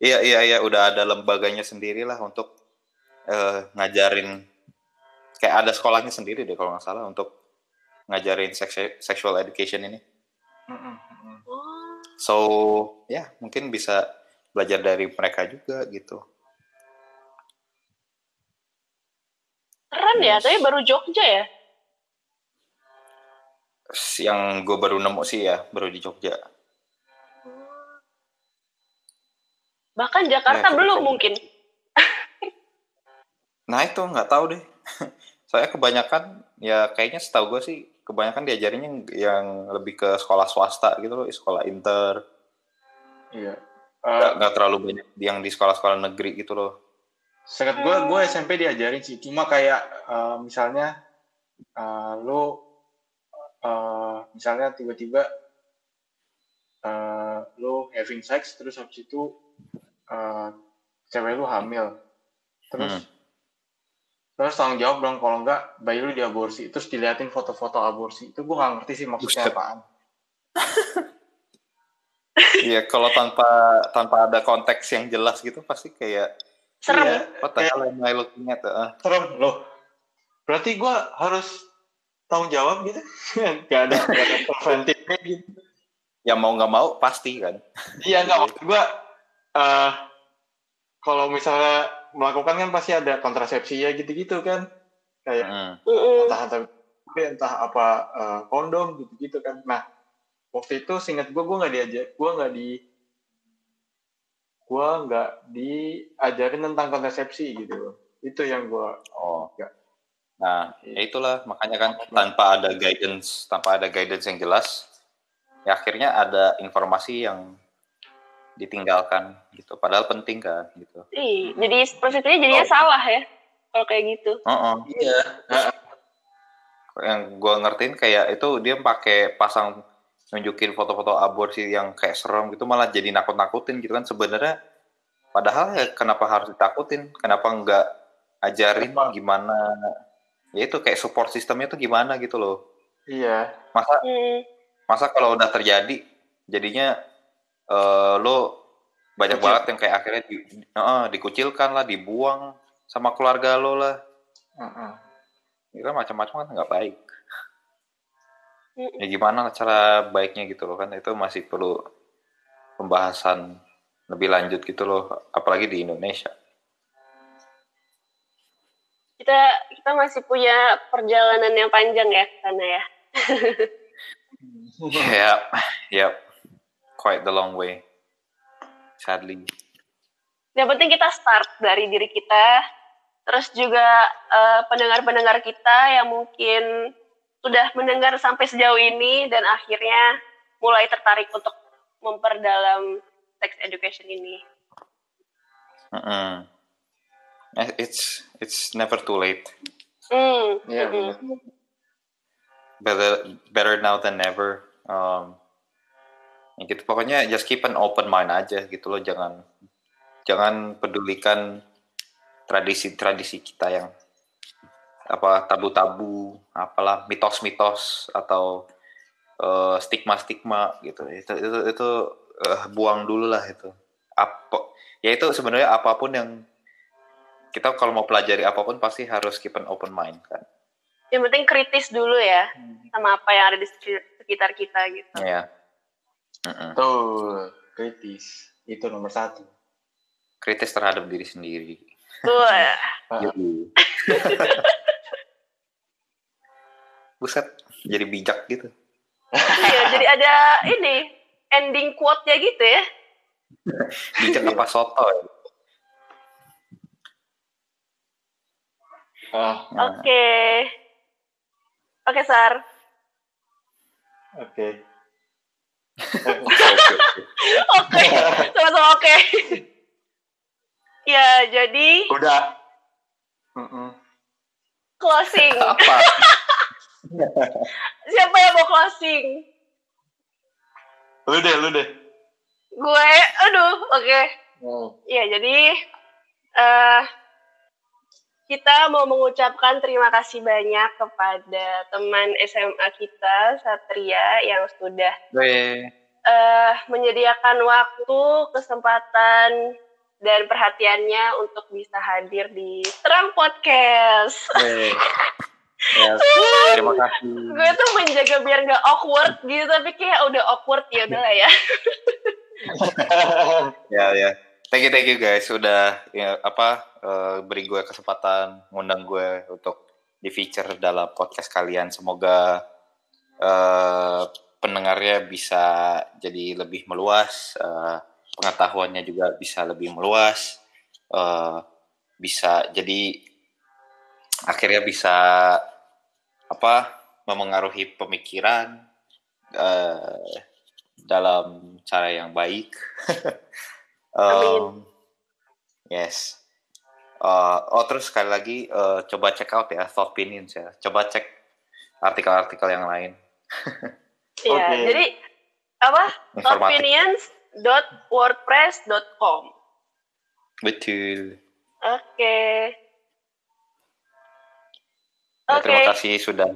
Iya iya iya udah ada lembaganya sendiri lah untuk uh, ngajarin kayak ada sekolahnya sendiri deh kalau nggak salah untuk ngajarin seks sexual education ini. So ya yeah, mungkin bisa belajar dari mereka juga gitu. Ya, tapi baru Jogja ya? Yang gue baru nemu sih ya, baru di Jogja. Bahkan Jakarta ya, belum mungkin. nah itu nggak tahu deh. Saya kebanyakan ya kayaknya setahu gue sih kebanyakan diajarinnya yang lebih ke sekolah swasta gitu loh, sekolah inter. Iya. Uh, nggak terlalu banyak yang di sekolah-sekolah negeri gitu loh. Seket gue, gue SMP diajarin sih. Cuma kayak uh, misalnya uh, lo uh, misalnya tiba-tiba uh, lo having sex terus habis itu uh, cewek lo hamil. Terus hmm. terus tanggung jawab dong kalau enggak bayi lu diaborsi. Terus diliatin foto-foto aborsi. Itu gue gak ngerti sih maksudnya Buset. apaan. Iya, kalau tanpa tanpa ada konteks yang jelas gitu pasti kayak serem. Iya, what the hell am I looking at uh. serem loh. Berarti gue harus tanggung jawab gitu? Gak ada gak ada preventifnya gitu. Ya mau nggak mau pasti kan? Iya nggak gue uh, kalau misalnya melakukan kan pasti ada kontrasepsi ya gitu-gitu kan. Kayak Mm. Mm-mm. entah entah entah apa eh, kondom gitu-gitu kan. Nah waktu itu singkat gue gue nggak diajak gue nggak di gue nggak diajarin tentang kontrasepsi gitu loh itu yang gue Oh. Ya. Nah, ya itulah makanya kan tanpa ada guidance, tanpa ada guidance yang jelas, ya akhirnya ada informasi yang ditinggalkan gitu. Padahal penting kan gitu. Ih, jadi persepsinya jadinya Oh. salah ya kalau kayak gitu. Heeh. iya Yang gua ngertiin kayak itu dia pakai pasang nunjukin foto-foto aborsi yang kayak serem gitu malah jadi nakut-nakutin gitu kan sebenarnya padahal ya kenapa harus ditakutin kenapa nggak ajarin Kenapa? gimana ya itu kayak support sistemnya tuh gimana gitu loh iya masa Hmm. masa kalau udah terjadi jadinya eh, lo banyak Kucil. banget yang kayak akhirnya di, eh, dikucilkan lah dibuang sama keluarga lo lah Heeh. itu kan macam-macam kan nggak baik Mm-mm. ya gimana cara baiknya gitu loh kan itu masih perlu pembahasan lebih lanjut gitu loh apalagi di Indonesia Kita kita masih punya perjalanan yang panjang ya ke sana ya. ya ya quite the long way sadly Yang penting kita start dari diri kita, terus juga eh, pendengar-pendengar kita yang mungkin sudah mendengar sampai sejauh ini dan akhirnya mulai tertarik untuk memperdalam sex education ini. Mm-mm. Eh, it's it's never too late Hmm. iya mm-mm. benar better better now than never um, ya gitu pokoknya just keep an open mind aja gitu loh jangan jangan pedulikan tradisi-tradisi kita yang apa tabu-tabu apalah mitos-mitos atau eh, stigma-stigma gitu itu itu itu eh, buang dulu lah itu apa ya itu sebenarnya apa pun yang kita kalau mau pelajari apa pun pasti harus keep an open mind kan Yang penting kritis dulu ya sama apa yang ada di sekitar kita gitu. ya Mm-mm. Betul, kritis. Itu nomor satu. kritis terhadap diri sendiri. Wah. Buset, jadi bijak gitu. Iya, jadi ada ini ending quote-nya gitu ya. Bijak apa soto ya? Nah, Oke. Oke, Sar. oke. oke, oke, oke. Oke, sama-sama oke. ya, jadi Udah. Mm-mm. closing. Apa? Siapa yang mau closing? Lu deh, lu deh. Gue, aduh, oke. Hmm. Ya, jadi eh kita mau mengucapkan terima kasih banyak kepada teman SMA kita, Satria, yang sudah eh menyediakan waktu, kesempatan, dan perhatiannya untuk bisa hadir di Terang Podcast. Yes, terima kasih. Gue tuh menjaga biar nggak awkward gitu, tapi kayak udah awkward ya udah lah ya. Ya, ya. Thank you, thank you guys. Sudah ya, apa eh, beri gue kesempatan ngundang gue untuk di feature dalam podcast kalian. Semoga eh, pendengarnya bisa jadi lebih meluas, eh, pengetahuannya juga bisa lebih meluas, eh, bisa jadi akhirnya bisa apa memengaruhi pemikiran eh, dalam cara yang baik. Um, yes. Uh, oh terus sekali lagi eh, coba check out ya Thought Opinions ya. Coba cek artikel-artikel yang lain. Iya, Oke. jadi apa? Informatif. Opinions.wordpress.com. Betul. Oke. Ya, Oke. Terima kasih sudah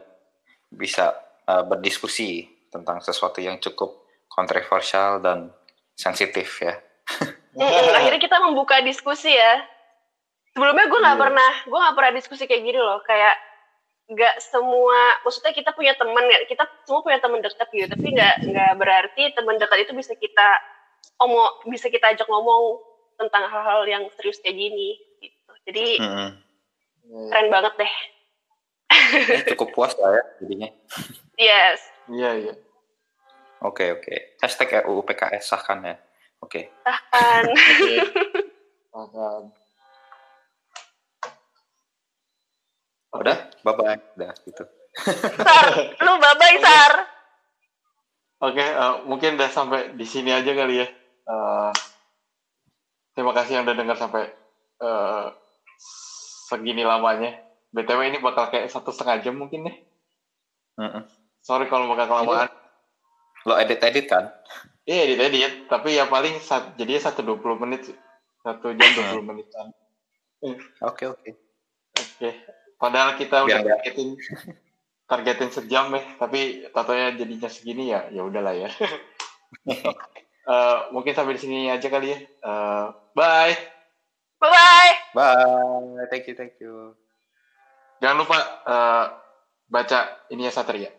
bisa uh, berdiskusi tentang sesuatu yang cukup kontroversial dan sensitif ya. Mm-mm, akhirnya kita membuka diskusi ya. Sebelumnya gue nggak Iya. pernah, gue nggak pernah diskusi kayak gini loh. Kayak nggak semua, maksudnya kita punya teman, kita semua punya teman dekat gitu. Tapi nggak nggak berarti teman dekat itu bisa kita omong, bisa kita ajak ngomong tentang hal-hal yang serius kayak gini gitu. Jadi Mm-mm. keren banget deh. Eh, cukup puas lah ya jadinya. Yes. Iya, iya. Oke oke. Hashtag RUU PKS sahkan ya. Oke. Bahkan Oke. Paham. Udah, bye bye. Udah gitu. Sar, lu bye-bye Sar. Oke, eh, mungkin udah sampai di sini aja kali ya. Eh, terima kasih yang udah dengar sampai eh, segini lamanya. BTW ini bakal kayak satu setengah jam mungkin deh. Mm-mm. Sorry kalau bakal kelamaan. Lo edit edit kan? Iya, edit edit. Tapi ya paling sat, jadinya satu dua puluh menit. Satu jam dua puluh menitan. Oke oke. Oke. Padahal kita udah Biar nggak- targetin targetin sejam ya, tapi tatonya jadinya segini ya, ya udahlah ya. Eh, mungkin sampai di sini aja kali ya. Eh, bye. Bye-bye. Bye. Thank you thank you. Jangan lupa eh, baca ini ya Satria.